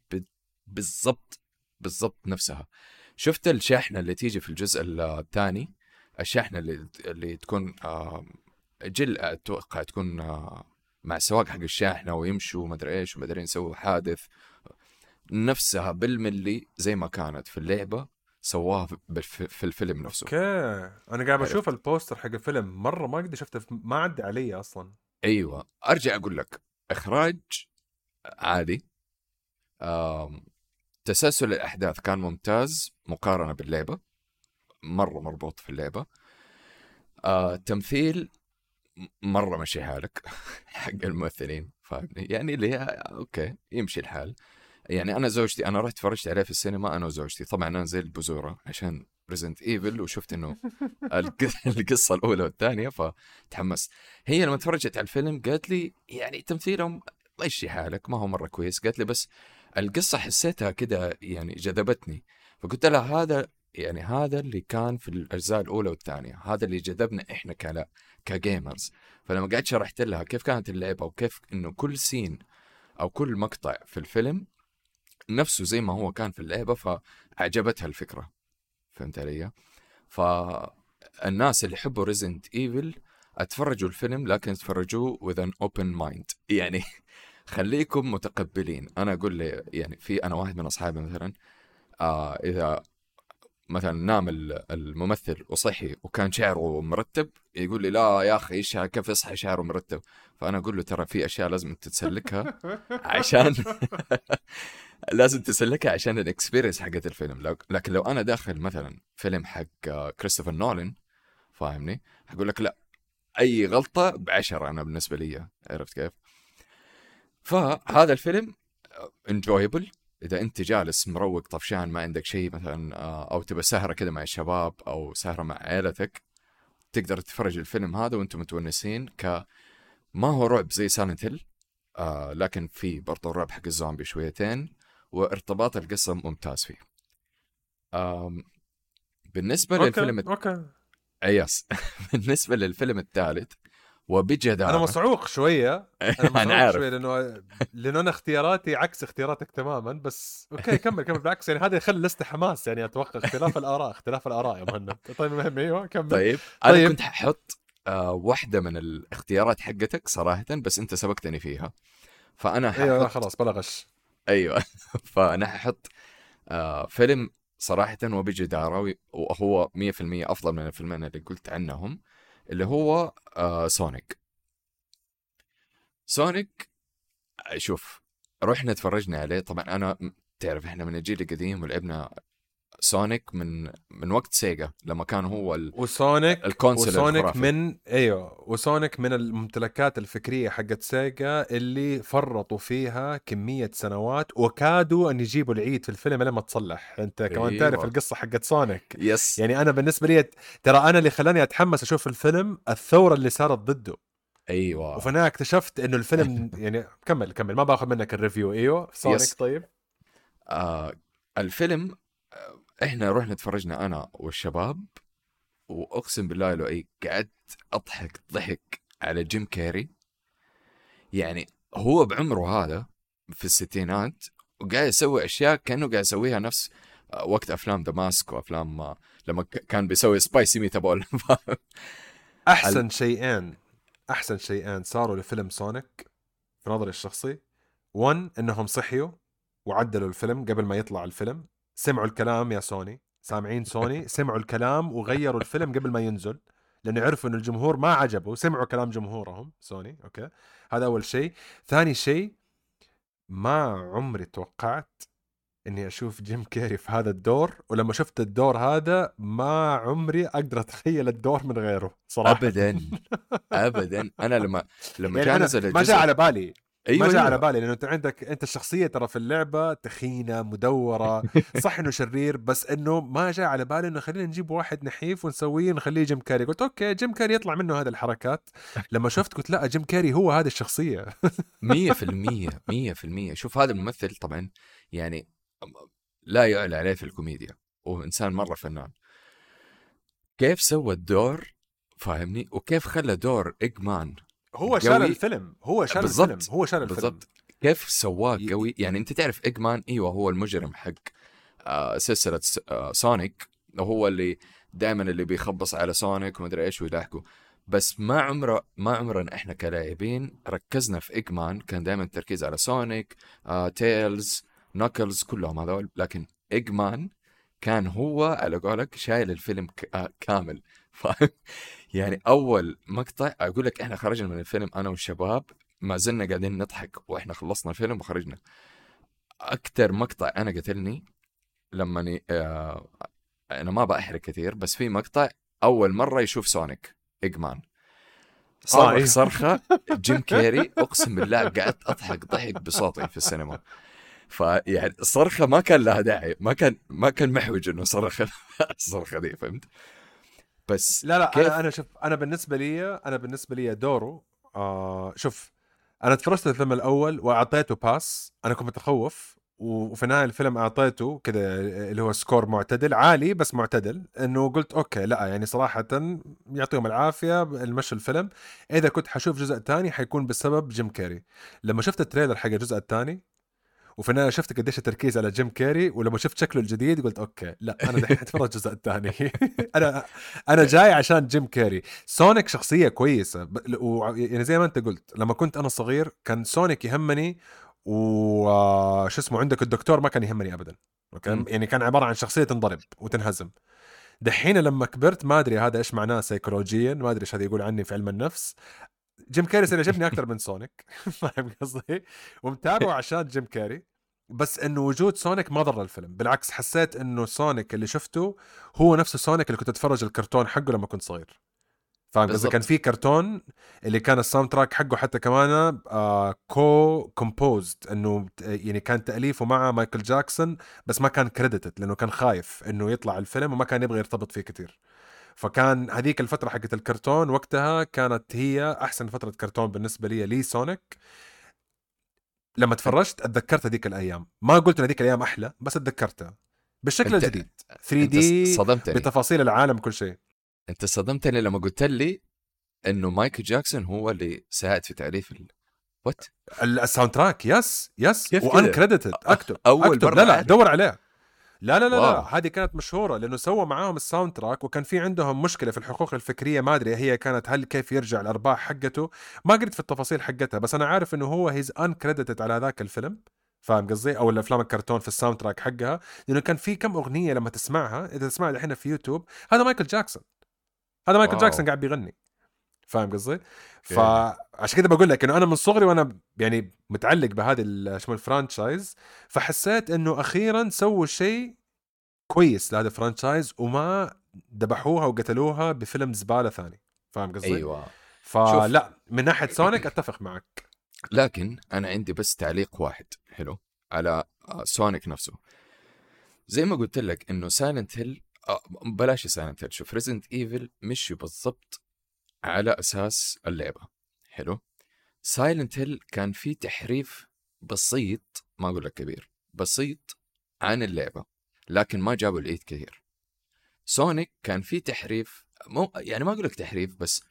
بالضبط بالضبط نفسها. شفت الشاحنه اللي تيجي في الجزء الثاني؟ الشاحنه اللي اللي تكون Jill أتوقع تكون مع السواق حق الشاحنه ويمشوا ومدري إيش ومدري يسووا حادث. نفسها بالملي زي ما كانت في اللعبة سواها في- الفيلم نفسه. okay. أنا قاعد. بشوف ال poster حق الفيلم مرة ما قد شفته ما عدى علي أصلا. أيوه. أرجع أقول لك إخراج عادي. تسلسل الأحداث كان ممتاز مقارنة باللعبه مرة مربوط في اللعبه آه، تمثيل مرة مشي حالك حق الممثلين فاهمني؟ يعني اللي هي okay يمشي الحال. يعني أنا زوجتي أنا رحت فرجت عليه في السينما أنا وزوجتي. طبعا أنا زي البزوره عشان Resident Evil وشفت إنه الق- القصة الأولى والثانية فتحمست. هي لما تفرجت على الفيلم قالت لي يعني تمثيلهم مشي حالك ما هو مرة كويس. قالت لي بس القصة حسيتها كده يعني جذبتني فقلت لها هذا يعني هذا اللي كان في الأجزاء الأولى والثانية هذا اللي جذبنا إحنا كلا كجيمرز فلما قعدت شرحت لها كيف كانت اللعبة وكيف إنه كل سين أو كل مقطع في الفيلم نفسه زي ما هو كان في اللعبة فأعجبتها الفكرة. فهمت علي؟ فالناس اللي يحبوا Resident Evil أتفرجوا الفيلم لكن تفرجوه with an open mind. يعني خليكم متقبلين. أنا أقول لي يعني في أنا واحد من أصحابي مثلا آه إذا مثلا نام ال- الممثل وصحي وكان شعره مرتب يقول لي لا يا أخي إيش كيف يصحى شعره مرتب؟ فأنا أقول له ترى في أشياء لازم تتسلكها عشان لازم تسلكها عشان ال experience حقت الفيلم. لكن لو أنا داخل مثلا فيلم حق كريستوفر نولان فاهمني؟ حقول لك لا أي غلطة بعشرة أنا بالنسبة لي عرفت كيف؟ فهذا الفيلم enjoyable إذا أنت جالس مروق طفشان ما عندك شيء مثلا آه، أو تبى سهرة كده مع الشباب أو سهرة مع عائلتك تقدر تتفرج الفيلم هذا وأنتم متونسين ك ما هو رعب زي Silent Hill آه لكن في برضه الرعب حق الزومبي شويتين وارتباط القصة ممتاز فيه. آم بالنسبة للفيلم okay. okay yes بالنسبة للفيلم الثالث وبجدارة. أنا مصعوق شوية. أنا أنا مصعوق عارف. شوية لأنه لأنه أنا اختياراتي عكس اختياراتك تماما بس okay كمل كمل. بالعكس يعني هذا يخلي اللسته حماس يعني أتوقع اختلاف الآراء اختلاف الآراء يا مهند. طيب المهم أيوه كمل. طيب أنا طيب. كنت ححط آه واحدة من الاختيارات حقتك صراحة بس أنت سبقتني فيها. فأنا ححط أيوه لا خلاص بلا غش أيوه. فأنا ححط آه فيلم صراحة وبجدارة وهو 100% أفضل من الفيلمين اللي قلت عنهم. اللي هو آه سونيك سونيك شوف رحنا تفرجنا عليه. طبعا أنا تعرف إحنا من الجيل القديم ولعبنا سونيك من من وقت سيجا لما كان هو ال- وسونيك ال console وسونيك الخرافي. من أيوه. وسونيك من الممتلكات الفكرية حقت سيجا اللي فرطوا فيها كمية سنوات وكادوا أن يجيبوا العيد في الفيلم لما تصلح. أنت كمان أيوة. تعرف القصة حقت سونيك yes يعني أنا بالنسبة لي ترى أنا اللي خلاني أتحمس أشوف الفيلم الثورة اللي صارت ضده. أيوه. وفي النهايه اكتشفت إنه الفيلم يعني كمل كمل. ما باخذ منك ال review أيوه. سونيك yes. طيب. آه الفيلم آه، إحنا رحنا تفرجنا أنا والشباب وأقسم بالله لو أي قعدت أضحك ضحك على جيم كاري يعني هو بعمره هذا في الستينات وقاعد يسوي أشياء كأنه قاعد يسويها نفس آه، وقت أفلام The Mask وأفلام آه، لما كان بيسوي spicy meatball أحسن شيئين أحسن شيئين صاروا لفيلم سونيك في نظري الشخصي. 1 إنهم صحيوا وعدلوا الفيلم قبل ما يطلع الفيلم. سمعوا الكلام يا سوني. سامعين سوني؟ سمعوا الكلام وغيروا الفيلم قبل ما ينزل لأنه عرفوا ان الجمهور ما عجبه. سمعوا كلام جمهورهم سوني okay؟ هذا أول شيء. ثاني شيء ما عمري توقعت إني أشوف جيم كيري في هذا الدور ولما شفت الدور هذا ما عمري أقدر أتخيل الدور من غيره صراحة. ابدا. ابدا. أنا لما لما يعني جاء نزل ما الجزء جاء على بالي. أيوه ما جاء على أيوة. بالي لأنه أنت عندك أنت الشخصيه ترى في اللعبة تخينة مدورة صح إنه شرير بس إنه ما جاء على بالي إنه خلينا نجيب واحد نحيف ونسويه نخليه جيم كاري. قلت okay جيم كاري يطلع منه هذه الحركات. لما شفت قلت لا جيم كاري هو هذه الشخصية. مية في المية مية في المية. شوف هذا الممثل طبعا يعني لا يعلى عليه في الكوميديا وهو إنسان مرة فنان. كيف سوى الدور؟ فاهمني؟ وكيف خلى دور إيجمان هو شال. الفيلم. هو شال. الفيلم. هو شال الفيلم. بالضبط. كيف سواه قوي؟ يعني أنت تعرف إيجمان أيوه هو المجرم حق آه سلسلة س- آه سونيك. وهو اللي دائما اللي بيخبص على سونيك ومدري إيش ويلاحقه بس ما عمره ما عمرنا إحنا كلاعبين ركزنا في إيجمان. كان دائما التركيز على سونيك آه تيلز نوكلز كلهم هذول. لكن إيجمان كان هو على قولك شايل الفيلم ك- آه كامل. فاهم؟ يعني أول مقطع أقول لك إحنا خرجنا من الفيلم أنا والشباب ما زلنا قاعدين نضحك وإحنا خلصنا الفيلم وخرجنا. أكثر مقطع أنا قتلني لما ني... آه... أنا ما بحرق كثير بس في مقطع أول مرة يشوف سونيك إيجمان. صرخ إيه. صرخة جيم كيري أقسم بالله قعدت أضحك ضحك بصوتي في السينما. فيعني الصرخه ما كان لها داعي ما كان ما كان محوج إنه صرخ الصرخة دي فهمت؟ بس لا لا كيف؟ أنا أنا شوف أنا بالنسبة لي أنا بالنسبة لي دوره آه شوف أنا تفرجت الفيلم الأول وأعطيته pass أنا كنت متخوف وفي نهاية الفيلم أعطيته كذا اللي هو score معتدل عالي بس معتدل إنه قلت okay لا يعني صراحة يعطيهم العافية المشوا الفيلم إذا كنت حشوف جزء تاني حيكون بسبب جيم كاري لما شفت ال trailer حق الجزء الثاني وفي النهاية شفت قديش التركيز على جيم كاري ولما شفت شكله الجديد قلت okay لا أنا دحين اتفرج الجزء الثاني. أنا أنا جاي عشان جيم كاري سونيك شخصية كويسة. و... يعني زي ما أنت قلت لما كنت أنا صغير كان سونيك يهمني وش اسمه عندك الدكتور ما كان يهمني ابدا. okay. يعني كان عبارة عن شخصية تنضرب وتنهزم. دحين لما كبرت ما أدري هذا إيش معناه سيكولوجيا ما أدري إيش هذا يقول عني في علم النفس. جيم كاري صار يعجبني أكثر من سونيك. فاهم قصدي؟ ومتابعه عشان جيم كاري بس إنه وجود سونيك ما ضر الفيلم. بالعكس حسيت إنه سونيك اللي شفته هو نفس سونيك اللي كنت أتفرج الكرتون حقه لما كنت صغير. فاهم قصدي. كان في كرتون اللي كان ال soundtrack حقه حتى كمان آه co composed انه يعني كان تأليفه مع مايكل جاكسون بس ما كان credited لأنه كان خايف إنه يطلع الفيلم وما كان يبغى يرتبط فيه كثير فكان هذيك الفترة حقت الكرتون وقتها كانت هي أحسن فترة كرتون بالنسبة لي لي سونيك لما تفرجت اتذكرت هذيك الأيام. ما قلت إن هذيك الأيام أحلى بس اتذكرتها. بالشكل أنت- الجديد. 3 انت D صدمتني بتفاصيل العالم كل شيء. أنت صدمتني لما قلت لي إنه مايكل جاكسون هو اللي ساعد في تاليف ال... what ال- ال soundtrack. yes yes. un? credited. أكتب. أول أكتب. مرة لا لا. دور عليه. لا لا لا, لا. هذه كانت مشهورة لأنه سوى معاهم ال soundtrack وكان في عندهم مشكلة في الحقوق الفكرية ما أدري هي كانت هل كيف يرجع الأرباح حقته ما قريت في التفاصيل حقتها بس أنا عارف إنه هو he's uncredited على ذاك الفيلم فاهم قصدي أو الأفلام الكرتون في ال soundtrack حقها لأنه كان في كم أغنية لما تسمعها إذا تسمعها الحين في يوتيوب هذا مايكل جاكسون هذا مايكل wow. جاكسون قاعد بيغني فاهم قصدي؟ فعشان كده بقول لك إنه أنا من صغري وأنا يعني متعلق بهذه ال- show ال franchise فحسيت إنه أخيرا سووا شيء كويس لهذا ال franchise وما ذبحوها وقتلوها بفيلم زبالة ثاني. فاهم قصدي؟ أيوه. فلا من ناحية سونيك أتفق معك. لكن أنا عندي بس تعليق واحد حلو على آه، سونيك نفسه. زي ما قلت لك إنه سايلنت هيل بلاش سايلنت هيل شوف ريزدنت ايفل مشي بالضبط على أساس اللعبة. حلو. سايلنت هيل كان في تحريف بسيط ما أقول لك كبير بسيط عن اللعبة لكن ما جابوا العيد كثير. سونيك كان في تحريف مو يعني ما أقول لك تحريف بس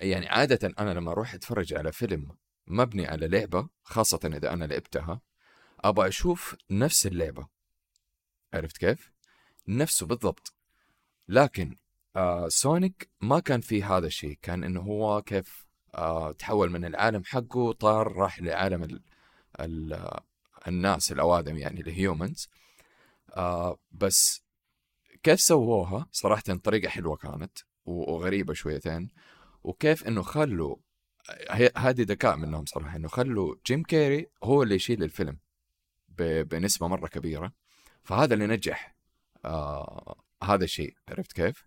يعني عادة أنا لما أروح أتفرج على فيلم مبني على لعبة خاصة إذا أنا لعبتها أبغى أشوف نفس اللعبة. عرفت كيف؟ نفسه بالضبط. لكن آه سونيك ما كان في هذا الشيء كان إنه هو كيف آه تحول من العالم حقه طار راح لعالم ال ال الناس الأوادم يعني ال humans آه بس كيف سووها؟ صراحة طريقة حلوة كانت و- وغريبة شويتين. وكيف إنه خلوا هذه ذكاء منهم صراحة إنه خلوا جيم كيري هو اللي يشيل الفيلم ب- بنسبة مرة كبيرة. فهذا اللي نجح آه هذا الشيء عرفت كيف؟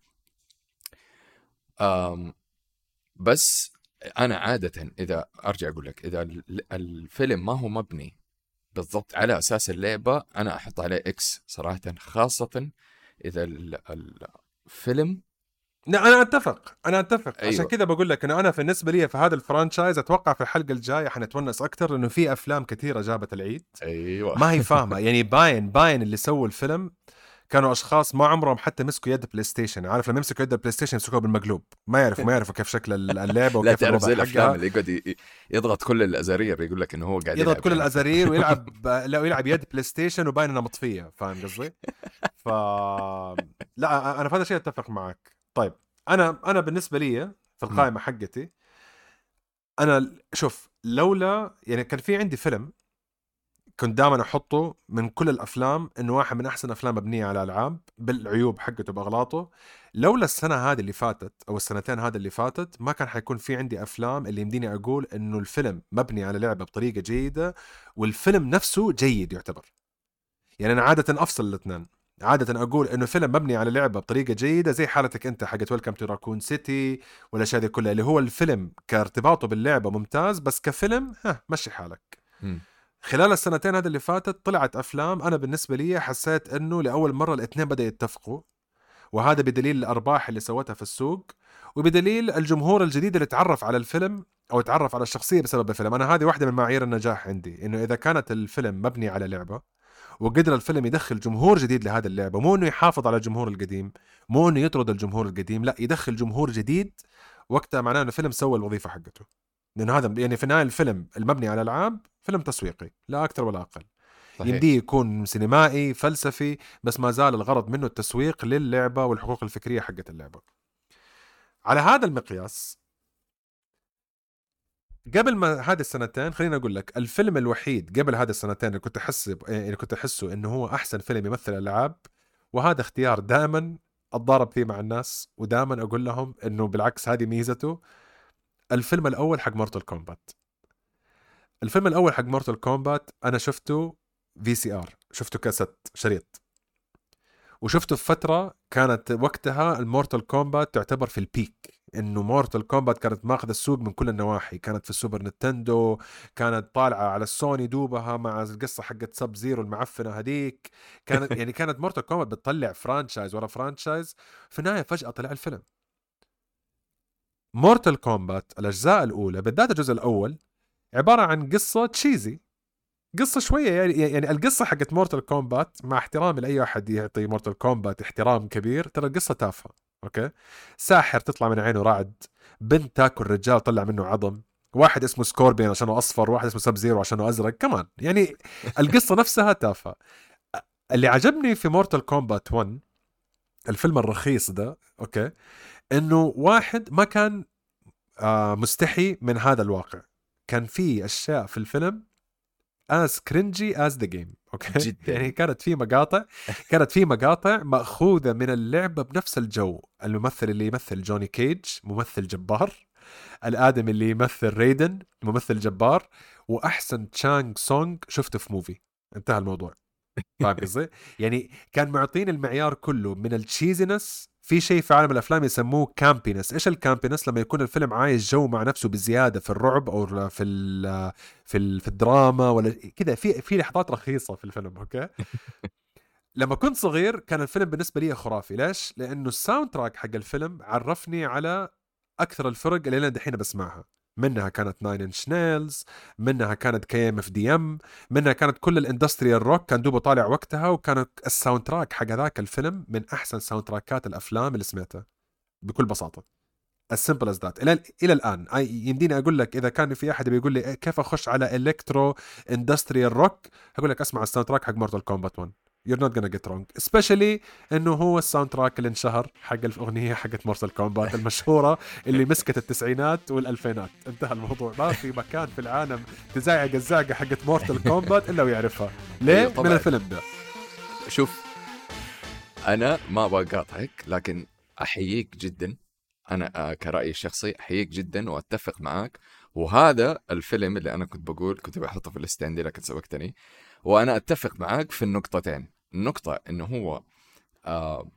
بس أنا عادة إذا أرجع أقول لك إذا ال- الفيلم ما هو مبني بالضبط على أساس اللعبة أنا أحط عليه X صراحة خاصة إذا ال- الفيلم لا أنا أتفق أنا أتفق أيوة. عشان. كذا بقول لك إنه أنا بالنسبة لي في هذا ال franchise أتوقع في الحلقة الجاية حنتونس أكثر لأنه في أفلام كثيرة جابت العيد أيوه ما هي فاهمة يعني باين باين اللي سووا الفيلم كانوا أشخاص ما عمرهم حتى مسكوا يد بلاي ستيشن عارف لما يمسكوا يد البلاي ستيشن يمسكوها بالمقلوب. ما يعرفوا ما يعرفوا كيف شكل ال- اللعبة لا وكيف تعرف زي الأفلام اللي يقعد يضغط كل الازارير يقول لك إنه هو قاعد يضغط كل يعني. الازارير ويلعب لا ويلعب يد بلاي ستيشن وباين إنها مطفية. فاهم قصدي؟ ف لا أنا في هذا الشيء أتفق معك. طيب أنا أنا بالنسبة لي في القائمة حقتي أنا شوف لولا يعني كان في عندي فيلم كنت دائما أحطه من كل الأفلام إنه واحد من أحسن أفلام مبنية على العاب بالعيوب حقته بأغلاطه. لولا السنة هذه اللي فاتت أو السنتين هذه اللي فاتت ما كان حيكون في عندي أفلام اللي يمديني أقول إنه الفيلم مبني على لعبة بطريقة جيدة والفيلم نفسه جيد يعتبر. يعني أنا عادة أفصل الاثنين. عادة أقول إنه فيلم مبني على لعبة بطريقة جيدة زي حالتك أنت حقت ويلكم تو راكون سيتي والأشياء دي كلها اللي هو الفيلم كارتباطه باللعبة ممتاز بس كفيلم ها مشي حالك. مم. خلال السنتين هذه اللي فاتت طلعت أفلام أنا بالنسبة لي حسيت إنه لأول مرة الاثنين بدا يتفقوا وهذا بدليل الأرباح اللي سوتها في السوق وبدليل الجمهور الجديد اللي تعرف على الفيلم أو تعرف على الشخصية بسبب الفيلم. أنا هذه واحدة من معايير النجاح عندي إنه إذا كانت الفيلم مبني على لعبة وقدر الفيلم يدخل جمهور جديد لهذه اللعبة مو إنه يحافظ على الجمهور القديم مو إنه يطرد الجمهور القديم لا يدخل جمهور جديد وقتها معناه إنه الفيلم سوى الوظيفة حقته. لأنه هذا يعني في النهاية الفيلم المبني على ألعاب فيلم تسويقي لا أكثر ولا أقل صحيح. يمديه يكون سينمائي فلسفي بس ما زال الغرض منه التسويق للعبة والحقوق الفكرية حقت اللعبة على هذا المقياس قبل ما هذه السنتين خليني أقول لك الفيلم الوحيد قبل هذه السنتين اللي كنت أحس اللي كنت أحسه إنه هو أحسن فيلم يمثل الالعاب وهذا اختيار دائما أتضارب فيه مع الناس ودائما أقول لهم إنه بالعكس هذه ميزته الفيلم الأول حق مورتال كومبات الفيلم الأول حق مورتال كومبات أنا شفته في VCR شفته كاسيت شريط. وشفته في فترة كانت وقتها المورتال كومبات تعتبر في ال peak إنه مورتال كومبات كانت ماخذ السوق من كل النواحي كانت في السوبر نينتندو كانت طالعة على السوني دوبها مع القصة حقت سب زيرو المعفنة هذيك. كانت يعني كانت مورتال كومبات بتطلع franchise ورا franchise في النهاية فجأة طلع الفيلم. مورتال كومبات الأجزاء الأولى بالذات الجزء الأول عبارة عن قصة cheesy قصة شوية يعني يعني القصة حقت مورتال كومبات مع احترامي لأي أحد يعطي مورتال كومبات احترام كبير ترى القصة تافهة أوكي؟ ساحر تطلع من عينه رعد بنت تاكل رجال طلع منه عظم واحد اسمه سكوربيون عشانه أصفر واحد اسمه سب زيرو عشانه أزرق كمان يعني القصة نفسها تافهة. اللي عجبني في مورتال كومبات 1 الفيلم الرخيص ده أوكي؟ إنه واحد ما كان آه مستحي من هذا الواقع. كان في أشياء في الفيلم as cringy as the game أوكي؟ جداً. يعني كانت في مقاطع كانت في مقاطع مأخوذة من اللعبة بنفس الجو. الممثل اللي يمثل جوني كيج ممثل جبار. الآدمي اللي يمثل ريدن ممثل جبار. وأحسن شانغ سونغ شفته في movie انتهى الموضوع. فاهم قصدي؟ يعني كان معطين المعيار كله من ال cheesiness في شيء في عالم الأفلام يسموه campiness، إيش ال campiness؟ لما يكون الفيلم عايش جو مع نفسه بزيادة في الرعب أو في ال في ال في الدراما ولا كذا في في لحظات رخيصة في الفيلم أوكي؟ لما كنت صغير كان الفيلم بالنسبة لي خرافي، ليش؟ لأنه ال soundtrack حق الفيلم عرفني على أكثر الفرق اللي أنا دحين بسمعها منها كانت ناين انش نيلز منها كانت كي ام اف دي ام منها كانت كل ال industrial rock كان دوبه طالع وقتها وكان ال soundtrack حق ذاك الفيلم من أحسن soundtrack ات الأفلام اللي سمعتها بكل بساطة. As simple as that إلى إلى الآن. يمديني أقول لك إذا كان في أحد بيقول لي كيف أخش على electro industrial rock هقول لك أسمع ال soundtrack حق مورتال كومبات 1 You're not gonna get wrong. Especially إنه هو ال soundtrack اللي انشهر حق الاغنيه حقت مورتال كومبات المشهورة اللي مسكت التسعينات والألفينات. انتهى الموضوع. ما في مكان في العالم تزعق الزعقة حقت مورتال كومبات إلا ويعرفها. ليه؟ أيوة من طبعاً. الفيلم ده. شوف أنا ما أبغى أقاطعك لكن أحييك جدا. أنا آه، كرأيي الشخصي أحييك جدا وأتفق معاك. وهذا الفيلم اللي أنا كنت بقول كنت بحطه في ال list عندي لكن سبقتني. وأنا أتفق معاك في النقطتين. النقطه إنه هو آه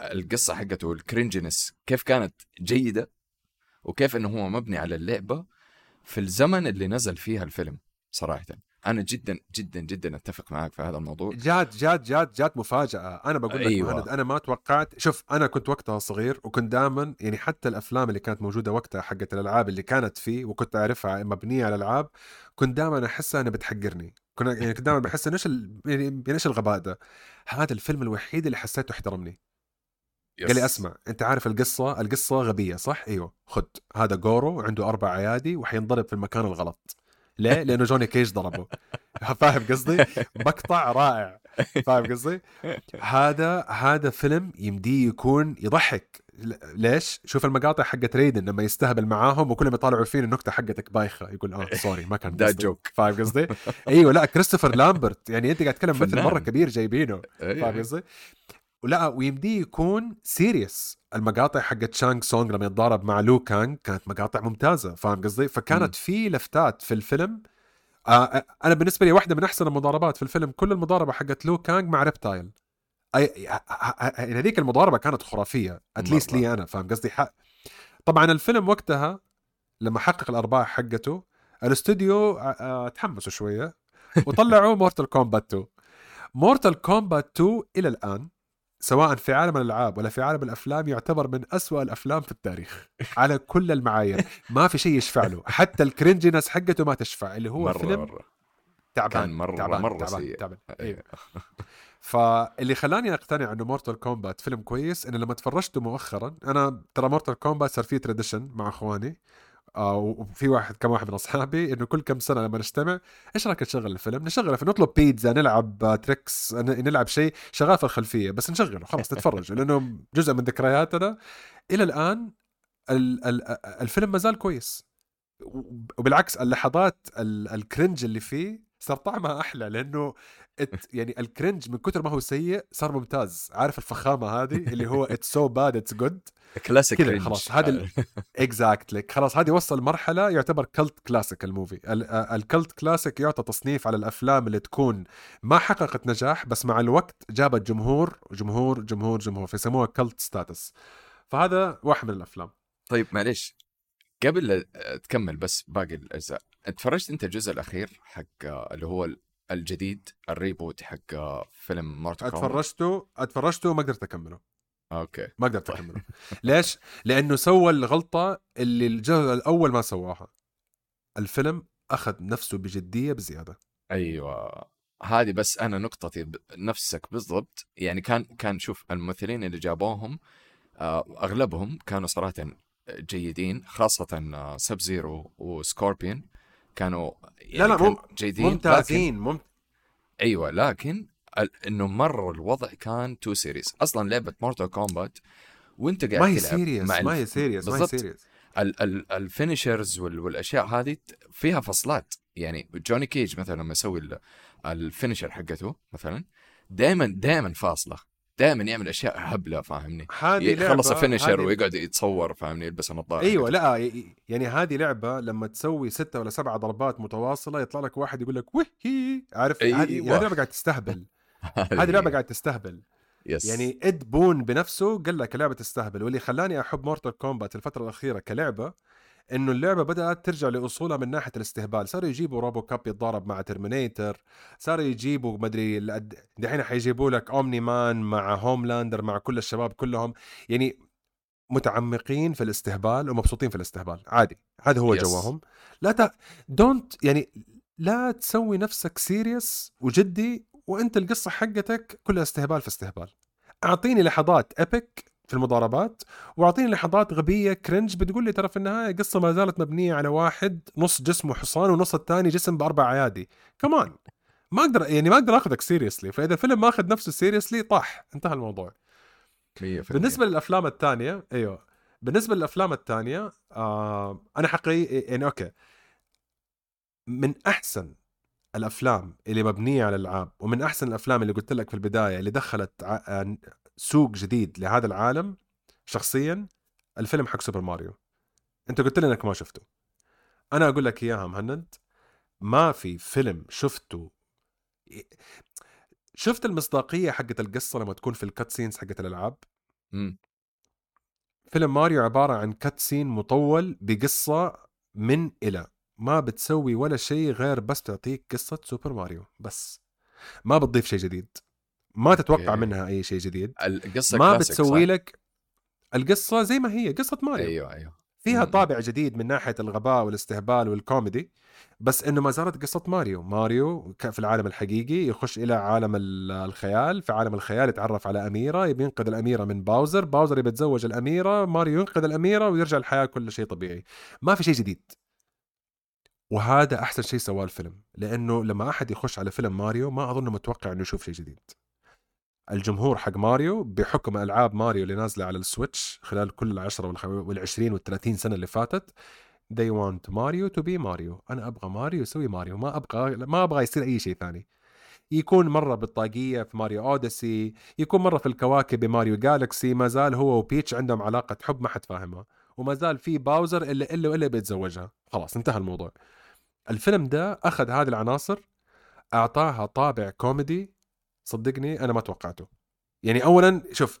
القصة حقته ال cringiness كيف كانت جيدة وكيف إنه هو مبني على اللعبة في الزمن اللي نزل فيها الفيلم صراحة. أنا جدا جدا جدا أتفق معاك في هذا الموضوع. جات جات جات جات مفاجأة. أنا بقول لك أيوة. مهند أنا ما توقعت شوف أنا كنت وقتها صغير وكنت دائما يعني حتى الأفلام اللي كانت موجودة وقتها حقت الألعاب اللي كانت فيه وكنت أعرفها مبنية على الألعاب كنت دائما أحسها إنها بتحقرني. كنا يعني كنت دائما بحس إنه إيش يعني يعني إيش الغباء ده؟ هذا الفيلم الوحيد اللي حسيته احترمني. قال لي أسمع أنت عارف القصة؟ القصة غبية صح؟ أيوه. خد. هذا جورو عنده أربع ايادي وحينضرب في المكان الغلط. ليه؟ لأنه جوني كيج ضربه. فاهم قصدي؟ مقطع رائع. فاهم قصدي؟ هذا هذا فيلم يمديه يكون يضحك. ليش؟ شوف المقاطع حقت ريدن لما يستهبل معاهم وكل ما يطالعوا فيه النكتة حقتك بايخة. يقول آه sorry ما كان قصدي. joke فاهم قصدي؟ إيوه لا كريستوفر لامبرت يعني أنت قاعد تتكلم مثل. مرة كبير جايبينه. أيوة. فاهم قصدي؟ ولا ويمديه يكون serious المقاطع حقت شانغ سونغ لما يتضارب مع لو كانغ كانت مقاطع ممتازة. فاهم قصدي؟ فكانت في لفتات في الفيلم أنا بالنسبة لي واحدة من أحسن المضاربات في الفيلم كل المضاربة حقت لو كانغ مع ريبتايل ه- هذيك المضاربة كانت خرافية at least. لي أنا فاهم قصدي؟ حق. طبعا الفيلم وقتها لما حقق الأرباح حقته الأستوديو آه، آه، تحمسوا شوية وطلعوا مورتال كومبات 2 مورتال كومبات 2 إلى الآن سواء في عالم الألعاب ولا في عالم الأفلام يعتبر من أسوأ الأفلام في التاريخ. على كل المعايير. ما في شيء يشفع له. حتى ال cringeness حقته ما تشفع. اللي هو مرة فيلم مرة. تعبان كان مرة- تعبان مرة تعبان سيء. تعبان. أيوه. فاللي خلاني أقتنع إنه مورتال كومبات فيلم كويس إنه لما تفرجته مؤخرا أنا ترى مورتال كومبات صار فيه tradition مع إخواني. وفي واحد كم واحد من أصحابي إنه كل كم سنة لما نجتمع إيش رايك نشغل الفيلم؟ نشغله نطلب بيتزا نلعب آه، تريكس نلعب شيء شغال في الخلفية بس نشغله خلاص نتفرج لأنه جزء من ذكرياتنا إلى الآن ال- ال- الفيلم ما زال كويس وبالعكس اللحظات ال- ال cringe اللي فيه صار طعمها أحلى لأنه it يعني ال cringe من كثر ما هو سيء صار ممتاز. عارف الفخامة هذه اللي هو it's so bad it's good classic كذا. خلاص، هذا exactly خلاص هذه وصل مرحلة يعتبر cult classic ال movie. ال cult classic يعطى تصنيف على الأفلام اللي تكون ما حققت نجاح بس مع الوقت جابت جمهور جمهور جمهور جمهور فيسموها cult status فهذا واحد من الأفلام. طيب معليش. قبل لا تكمل بس باقي الأجزاء اتفرجت أنت الجزء الأخير حق اللي هو الجديد ال reboot حق فيلم كومبات اتفرجته اتفرجته ما قدرت أكمله. okay. ما قدرت طيب. أكمله. ليش؟ لأنه سوى الغلطة اللي الجزء الأول ما سواها. الفيلم أخذ نفسه بجدية بزيادة. أيوه. هذه بس أنا نقطتي نفسك بالضبط. يعني كان كان شوف الممثلين اللي جابوهم آه، أغلبهم كانوا صراحة جيدين خاصة سب زيرو وسكوربيون. كانوا يعني لا لا كان مم- جيدين لكن ممتازين مم... أيوه لكن إنه مرة الوضع كان too serious أصلا لعبة مورتال كومبات وانت قاعد ما هي serious مع ما هي serious ما هي. serious ال- ال- ال finishers وال- والأشياء هذه فيها فصلات. يعني جوني كيج مثلا لما يسوي ال- ال finisher حقته مثلا دائما دائما فاصلة. دائما يعمل أشياء هبلة فاهمني؟ هذه يخلص هذه- ويقعد يتصور فاهمني؟ يلبس النظاره أيوه لا يعني هذه لعبة لما تسوي ستة ولا سبعة ضربات متواصلة يطلع لك واحد يقول لك وهي! عارف؟ أيوة. هذه هذه لعبة قاعد تستهبل. هذه لعبة قاعد تستهبل. yes. يعني إد بون بنفسه قال لك لعبة تستهبل واللي خلاني أحب مورتال كومبات الفترة الأخيرة كلعبة إنه اللعبة بدأت ترجع لأصولها من ناحية الاستهبال. صاروا يجيبوا روبو كاب يتضارب مع ترمينيتر صاروا يجيبوا مدري دحين حيجيبوا لك أومني مان مع هوملاندر مع كل الشباب كلهم. يعني متعمقين في الاستهبال ومبسوطين في الاستهبال. عادي هذا هو Yes. جوهم. لا ت... don't يعني لا تسوي نفسك serious وجدي وانت القصة حقتك كلها استهبال في استهبال. أعطيني لحظات epic في المضاربات واعطيني لحظات غبية cringe بتقول لي ترى في النهاية قصة ما زالت مبنية على واحد نص جسمه حصان ونص الثاني جسم بأربع ايادي كمان ما أقدر يعني ما أقدر آخذك seriously فإذا الفيلم ما أخذ نفسه seriously طاح. انتهى الموضوع. 100% بالنسبة للأفلام الثانية أيوه. بالنسبة للأفلام الثانية آه أنا حقيقي يعني okay. من أحسن الأفلام اللي مبنية على الألعاب ومن أحسن الأفلام اللي قلت لك في البداية اللي دخلت آه، سوق جديد لهذا العالم شخصيا الفيلم حق سوبر ماريو. أنت قلت لي إنك ما شفته. أنا أقول لك إياها مهند ما في فيلم شفته. شفت المصداقية حقت القصة لما تكون في ال cut scenes حقت الألعاب؟ مم. فيلم ماريو عبارة عن cut scene مطول بقصة من إلى. ما بتسوي ولا شيء غير بس تعطيك قصة سوبر ماريو. بس. ما بتضيف شيء جديد. ما تتوقع okay. منها أي شيء جديد. القصة ما بتسوي صح؟ لك القصة زي ما هي قصة ماريو. أيوه أيوه. فيها. طابع جديد من ناحية الغباء والاستهبال والكوميدي بس إنه ما زالت قصة ماريو. ماريو في العالم الحقيقي يخش إلى عالم ال- الخيال في عالم الخيال يتعرف على أميرة يبي ينقذ الأميرة من باوزر باوزر يبي يتزوج الأميرة ماريو ينقذ الأميرة ويرجع الحياة كل شيء طبيعي. ما في شيء جديد. وهذا أحسن شيء سواه الفيلم لأنه لما أحد يخش على فيلم ماريو ما اظن متوقع إنه يشوف شيء جديد. الجمهور حق ماريو بحكم ألعاب ماريو اللي نازلة على السويتش خلال كل العشرة والخ- والعشرين والثلاثين سنة اللي فاتت they want ماريو to be ماريو. أنا أبغى ماريو يسوي ماريو. ما أبغى ما أبغى يصير أي شيء ثاني. يكون مرة بالطاقية في ماريو أوديسي يكون مرة في الكواكب بماريو جالكسي ما زال هو وبيتش عندهم علاقة حب ما حد فاهمها. وما زال في باوزر إلا إلا الا بيتزوجها. خلاص انتهى الموضوع. الفيلم ده أخذ هذه العناصر أعطاها طابع كوميدي صدقني أنا ما توقعته. يعني اولا شوف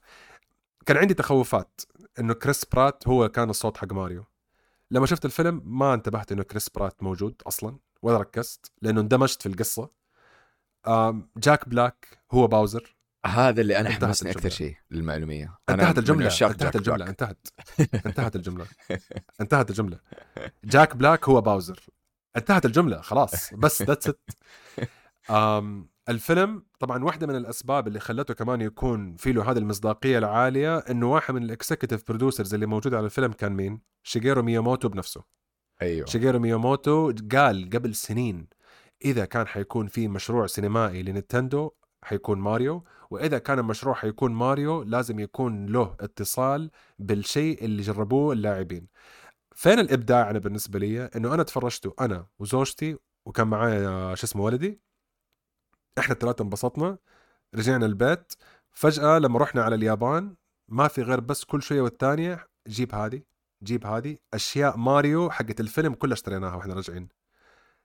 كان عندي تخوفات إنه كريس برات هو كان الصوت حق ماريو. لما شفت الفيلم ما انتبهت إنه كريس برات موجود أصلا ولا ركزت لأنه اندمجت في القصة. جاك بلاك هو باوزر. هذا اللي أنا حمسني أكثر. شيء للمعلومية. انتهت الجملة. انتهت الجملة. انتهت. انتهت الجملة. انتهت الجملة. جاك بلاك هو باوزر. انتهت الجملة. خلاص. بس that's it الفيلم طبعا واحدة من الأسباب اللي خلته كمان يكون في له هذه المصداقية العالية إنه واحد من ال executive producers اللي موجود على الفيلم كان مين؟ شيجيرو مياموتو بنفسه. أيوه. شيجيرو مياموتو قال قبل سنين إذا كان حيكون في مشروع سينمائي لنينتندو حيكون ماريو وإذا كان المشروع حيكون ماريو لازم يكون له اتصال بالشيء اللي جربوه اللاعبين. فين الإبداع أنا بالنسبة لي؟ إنه أنا تفرجته أنا وزوجتي وكان معايا شو اسمه ولدي إحنا الثلاثه انبسطنا رجعنا البيت. فجأة لما رحنا على اليابان ما في غير بس كل شوية والثانيه جيب هذه جيب هذه. أشياء ماريو حقت الفيلم كلها اشتريناها وإحنا راجعين.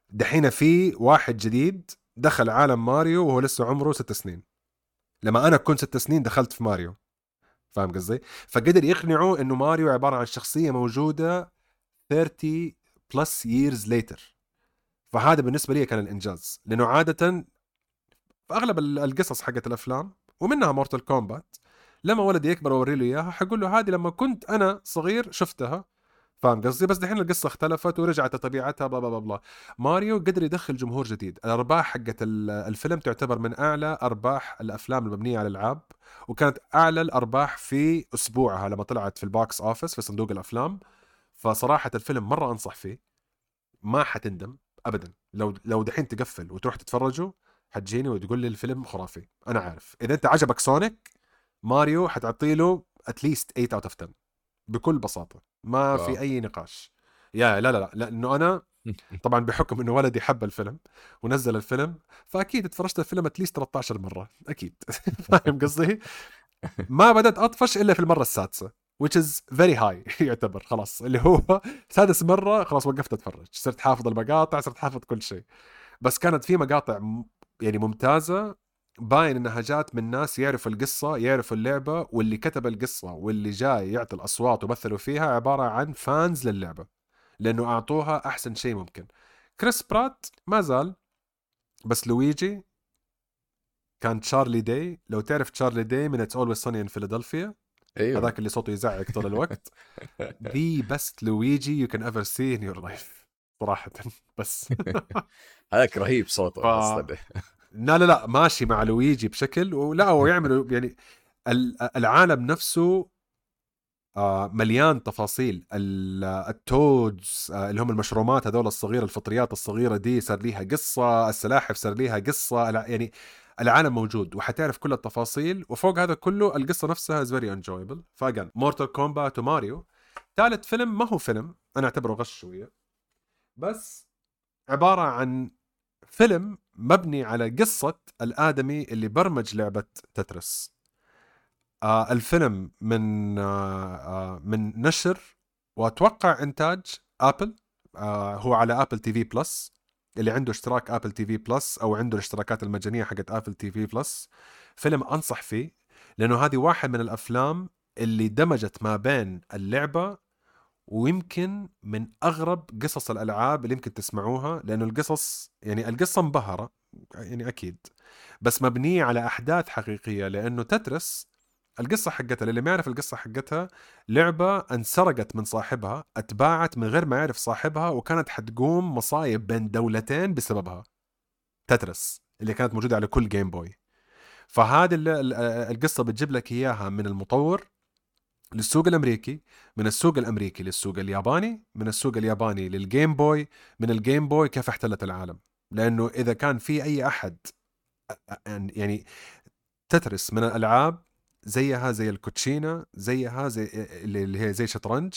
دحين في واحد جديد دخل عالم ماريو وهو لسه عمره ست سنين. لما أنا كنت ست سنين دخلت في ماريو. فاهم قصدي؟ فقدر يقنعوا إنه ماريو عبارة عن شخصية موجودة 30 plus years later. فهذا بالنسبة لي كان الإنجاز. لأنه عادة أغلب ال- القصص حقت الأفلام ومنها مورتال كومبات لما ولدي يكبر واوري له إياها حقول له هذه لما كنت أنا صغير شفتها. فاهم قصدي؟ بس دحين القصة اختلفت ورجعت لطبيعتها blah blah blah. ماريو قدر يدخل جمهور جديد. الأرباح حقت ال- الفيلم تعتبر من أعلى أرباح الأفلام المبنية على الألعاب وكانت أعلى الأرباح في أسبوعها لما طلعت في ال box office في صندوق الأفلام. فصراحة الفيلم مرة أنصح فيه. ما حتندم ابدا. لو لو دحين تقفل وتروح تتفرجه حتجيني وتقول لي الفيلم خرافي. أنا عارف. إذا أنت عجبك سونيك ماريو حتعطي له at least 8 out of 10 بكل بساطة. ما wow. في أي نقاش. يا لا لا لا. لأنه أنا طبعا بحكم إنه ولدي حب الفيلم ونزل الفيلم فأكيد اتفرجت الفيلم اتليست 13 مرة. أكيد. فاهم قصدي؟ ما بدأت أطفش إلا في المرة السادسة which is very high. يعتبر. خلاص. اللي هو سادس مرة خلاص وقفت أتفرج. صرت حافظ المقاطع صرت حافظ كل شيء. بس كانت في مقاطع يعني ممتازة باين إنها جات من ناس يعرفوا القصة يعرفوا اللعبة واللي كتب القصة واللي جاي يعطي الأصوات ومثلوا فيها عبارة عن فانز للعبة لأنه أعطوها أحسن شيء ممكن. كريس برات ما زال بس لويجي كان تشارلي داي. لو تعرف تشارلي داي من It's Always Sunny in Philadelphia أيوه. هذاك اللي صوته يزعق طول الوقت. the best لويجي you can ever see in your life صراحة بس. هذاك رهيب صوته ف- أصلا. لا لا لا ماشي مع لويجي بشكل ولا هو يعملوا يعني ال- العالم نفسه آه، مليان تفاصيل. ال- ال Toads آه، اللي هم المشرومات هذول الصغيرة الفطريات الصغيرة دي صار ليها قصة السلاحف صار ليها قصة يعني العالم موجود وحتعرف كل التفاصيل وفوق هذا كله القصة نفسها is very enjoyable فاجن مورتال كومبات وماريو. ثالث فيلم ما هو فيلم أنا أعتبره غش شوية. بس عبارة عن فيلم مبني على قصة الآدمي اللي برمج لعبة تترس. آه الفيلم من آه آه من نشر وأتوقع إنتاج أبل. آه هو على أبل تي في بلس. اللي عنده اشتراك أبل تي في بلس أو عنده الاشتراكات المجانية حقت أبل تي في بلس. فيلم أنصح فيه لأنه هذه واحد من الأفلام اللي دمجت ما بين اللعبة ويمكن من أغرب قصص الألعاب اللي يمكن تسمعوها لأنه القصص يعني القصة مبهره يعني أكيد بس مبنية على أحداث حقيقية لأنه تترس القصة حقتها اللي ما يعرف القصة حقتها لعبة انسرقت من صاحبها أتباعت من غير ما يعرف صاحبها وكانت حتقوم مصايب بين دولتين بسببها. تترس اللي كانت موجودة على كل جيم بوي فهذه ال- ال- القصة بتجيب لك إياها من المطور للسوق الأمريكي من السوق الأمريكي للسوق الياباني من السوق الياباني للجيم بوي من الجيم بوي كيف احتلت العالم. لأنه إذا كان في أي أحد يعني تترس من الألعاب زيها زي الكوتشينا زيها زي اللي هي زي شطرنج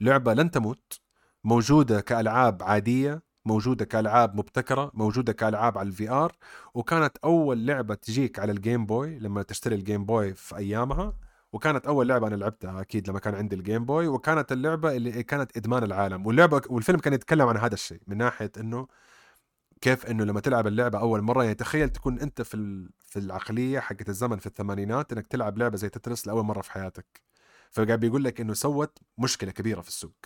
لعبة لن تموت موجودة كألعاب عادية موجودة كألعاب مبتكرة موجودة كألعاب على ال VR وكانت أول لعبة تجيك على الجيم بوي لما تشتري الجيم بوي في أيامها. وكانت أول لعبة أنا لعبتها أكيد لما كان عندي الجيم بوي وكانت اللعبة اللي كانت إدمان العالم. واللعبة والفيلم كان يتكلم عن هذا الشيء من ناحية إنه كيف إنه لما تلعب اللعبة أول مرة يعني تخيل تكون أنت في في العقلية حقت الزمن في الثمانينات إنك تلعب لعبة زي تترس لأول مرة في حياتك. فقاعد بيقول لك إنه سوت مشكلة كبيرة في السوق.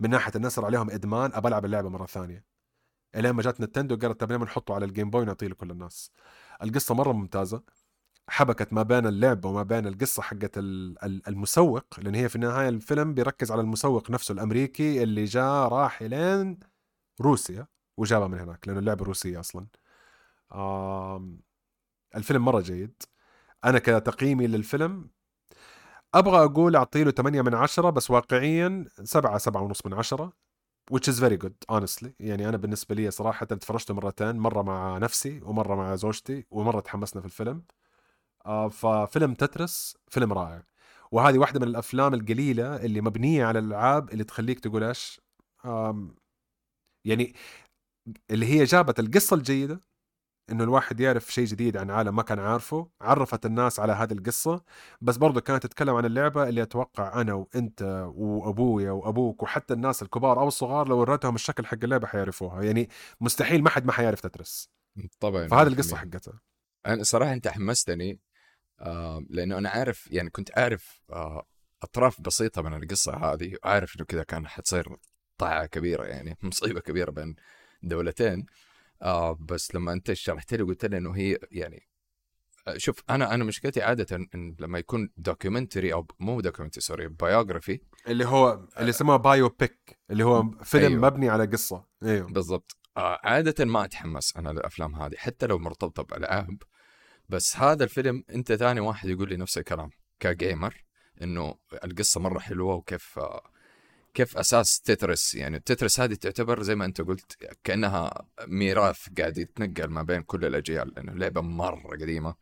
من ناحية الناس صار عليهم إدمان أبى ألعب اللعبة مرة ثانية. إلين ما جات نينتندو قالت طب نحطه على الجيم بوي ونعطيه لكل الناس. القصة مرة ممتازة. حبكت ما بين اللعبه وما بين القصة حقت ال- ال- المسوق لأن هي في النهاية الفيلم بيركز على المسوق نفسه الأمريكي اللي جاء راح الين روسيا وجابها من هناك لأنه اللعبة روسية أصلا. الفيلم مرة جيد. أنا كتقييمي للفيلم أبغى أقول اعطي له 8 من 10 بس واقعيا 7 7 ونص من 10 which is very good honestly. يعني أنا بالنسبة لي صراحة تفرجته مرتين مرة مع نفسي ومرة مع زوجتي ومرة تحمسنا في الفيلم. ففيلم تترس فيلم رائع. وهذه واحدة من الأفلام القليلة اللي مبنية على الألعاب اللي تخليك تقول إيش؟ يعني اللي هي جابت القصة الجيدة إنه الواحد يعرف شيء جديد عن عالم ما كان عارفه عرفت الناس على هذه القصة. بس برضو كانت تتكلم عن اللعبة اللي أتوقع أنا وأنت وأبويا وأبوك وحتى الناس الكبار أو الصغار لو وريتهم الشكل حق اللعبة حيعرفوها. يعني مستحيل ما حد ما حيعرف تترس. طبعا فهذه 100%. القصة حقتها. أنا صراحة أنت حمستني آه لأنه أنا عارف يعني كنت عارف آه أطراف بسيطة من القصة هذه وعارف إنه كذا كان حتصير قطاعة كبيرة يعني مصيبة كبيرة بين دولتين. آه بس لما أنت شرحت لي وقلت لي إنه هي يعني شوف أنا أنا مشكلتي عادة إن لما يكون documentary أو مو documentary sorry biography اللي هو اللي يسموه biopic اللي هو فيلم أيوه. مبني على قصة. أيوه. بالضبط. آه، عادة ما أتحمس أنا للأفلام هذه حتى لو مرتبطة بألعاب. بس هذا الفيلم أنت ثاني واحد يقول لي نفس الكلام ك gamer إنه القصة مرة حلوة وكيف كيف أساس تترس يعني تترس هذه تعتبر زي ما أنت قلت كأنها ميراث قاعد يتنقل ما بين كل الأجيال لأنه لعبة مرة قديمة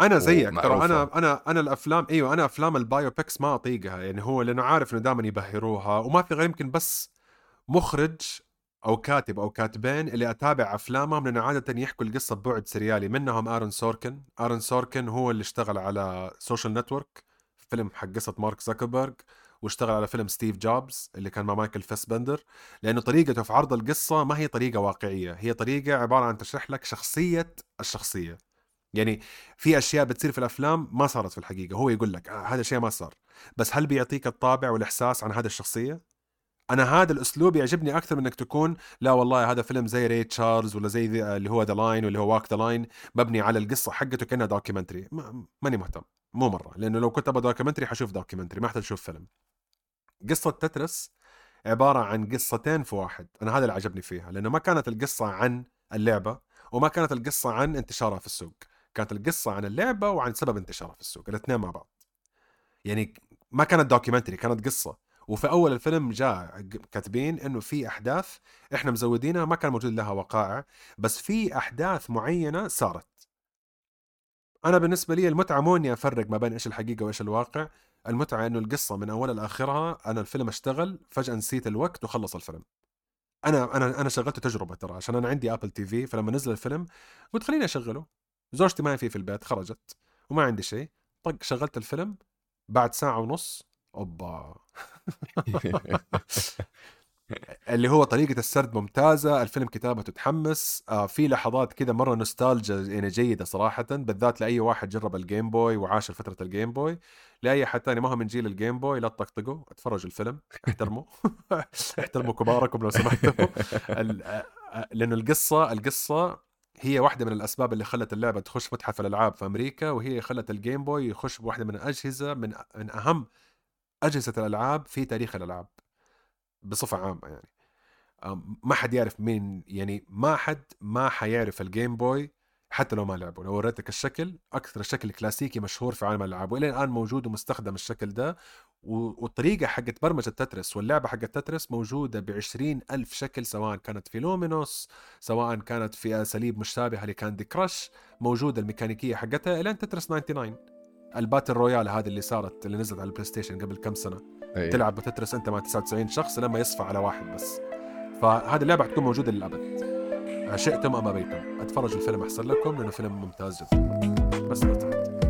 أنا زيك ترى. أنا أنا أنا الأفلام أيوه أنا أفلام ال biopics ما أطيقها يعني هو لأنه عارف إنه دائما يبهروها وما في غير يمكن بس مخرج أو كاتب أو كاتبين اللي أتابع أفلامهم لأنه عادة يحكوا القصة ببعد سريالي. منهم آرون سوركن. آرون سوركن هو اللي اشتغل على Social Network فيلم حق قصة مارك زكربرج واشتغل على فيلم ستيف جوبز اللي كان مع مايكل فيسبندر. لأنه طريقته في عرض القصة ما هي طريقة واقعية هي طريقة عبارة عن تشرح لك شخصية الشخصية. يعني في أشياء بتصير في الأفلام ما صارت في الحقيقة. هو يقول لك آه هذا الشيء ما صار. بس هل بيعطيك الطابع والإحساس عن هذه الشخصية؟ أنا هذا الأسلوب يعجبني أكثر من إنك تكون لا والله هذا فيلم زي راي تشارلز ولا زي ذي- اللي هو the Line واللي هو Walk the Line مبني على القصة حقته كأنها documentary ما- ماني مهتم مو مرة لأنه لو كنت أبغى documentary حشوف documentary ما أحتاج أشوف فيلم. قصة Tetris عبارة عن قصتين في واحد أنا هذا اللي عجبني فيها لأنه ما كانت القصة عن اللعبة وما كانت القصة عن انتشارها في السوق. كانت القصة عن اللعبة وعن سبب انتشارها في السوق الاثنين مع بعض. يعني ما كانت documentary كانت قصة. وفي أول الفيلم جاء كاتبين إنه في أحداث إحنا مزودينها ما كان موجود لها وقائع بس في أحداث معينة صارت. أنا بالنسبة لي المتعة مو إني أفرق ما بين إيش الحقيقة وإيش الواقع المتعة إنه القصة من أولها لآخرها أنا الفيلم اشتغل فجأة نسيت الوقت وخلص الفيلم. أنا أنا أنا شغلت تجربة ترى عشان أنا عندي Apple TV فلما نزل الفيلم قلت خليني أشغله. زوجتي ما هي فيه في البيت خرجت وما عندي شيء. طق شغلت الفيلم. بعد ساعة ونص أوبا! اللي هو طريقة السرد ممتازة الفيلم كتابته تحمس. آه في لحظات كذا مرة نوستالجيا يعني جيدة صراحة بالذات لأي واحد جرب ال Game Boy وعاش فترة ال Game Boy لأي حد تاني ما هو من جيل ال Game Boy لا تطقطقوا اتفرجوا الفيلم احترموا. احترموا كباركم لو سمحتوا. آه، آه، لأنه القصة القصة هي واحدة من الأسباب اللي خلت اللعبة تخش متحف الألعاب في أمريكا وهي خلت ال Game Boy يخش بواحدة من الأجهزة من من أهم أجهزة الألعاب في تاريخ الألعاب بصفة عامة يعني. ما حد يعرف مين يعني ما حد ما حيعرف الجيم بوي حتى لو ما لعبه. لو وريتك الشكل أكثر شكل كلاسيكي مشهور في عالم الالعاب والى الآن موجود ومستخدم الشكل ده. والطريقة حقت برمجة تترس واللعبة حقت تترس موجودة ب ألف شكل سواء كانت في لومينوس سواء كانت في أساليب مشابهه لكاندي كراش موجودة الميكانيكية حقتها إلى تترس 99 ال battle royale هذه اللي صارت اللي نزلت على ال PlayStation قبل كم سنة. أي. تلعب ب Tetris أنت مع 99 شخص لما يصفى على واحد بس. فهذه اللعبة حتكون موجودة للأبد. شئتم أم أبيتم. اتفرجوا الفيلم أحسن لكم لأنه فيلم ممتاز جدا. بس ارتحت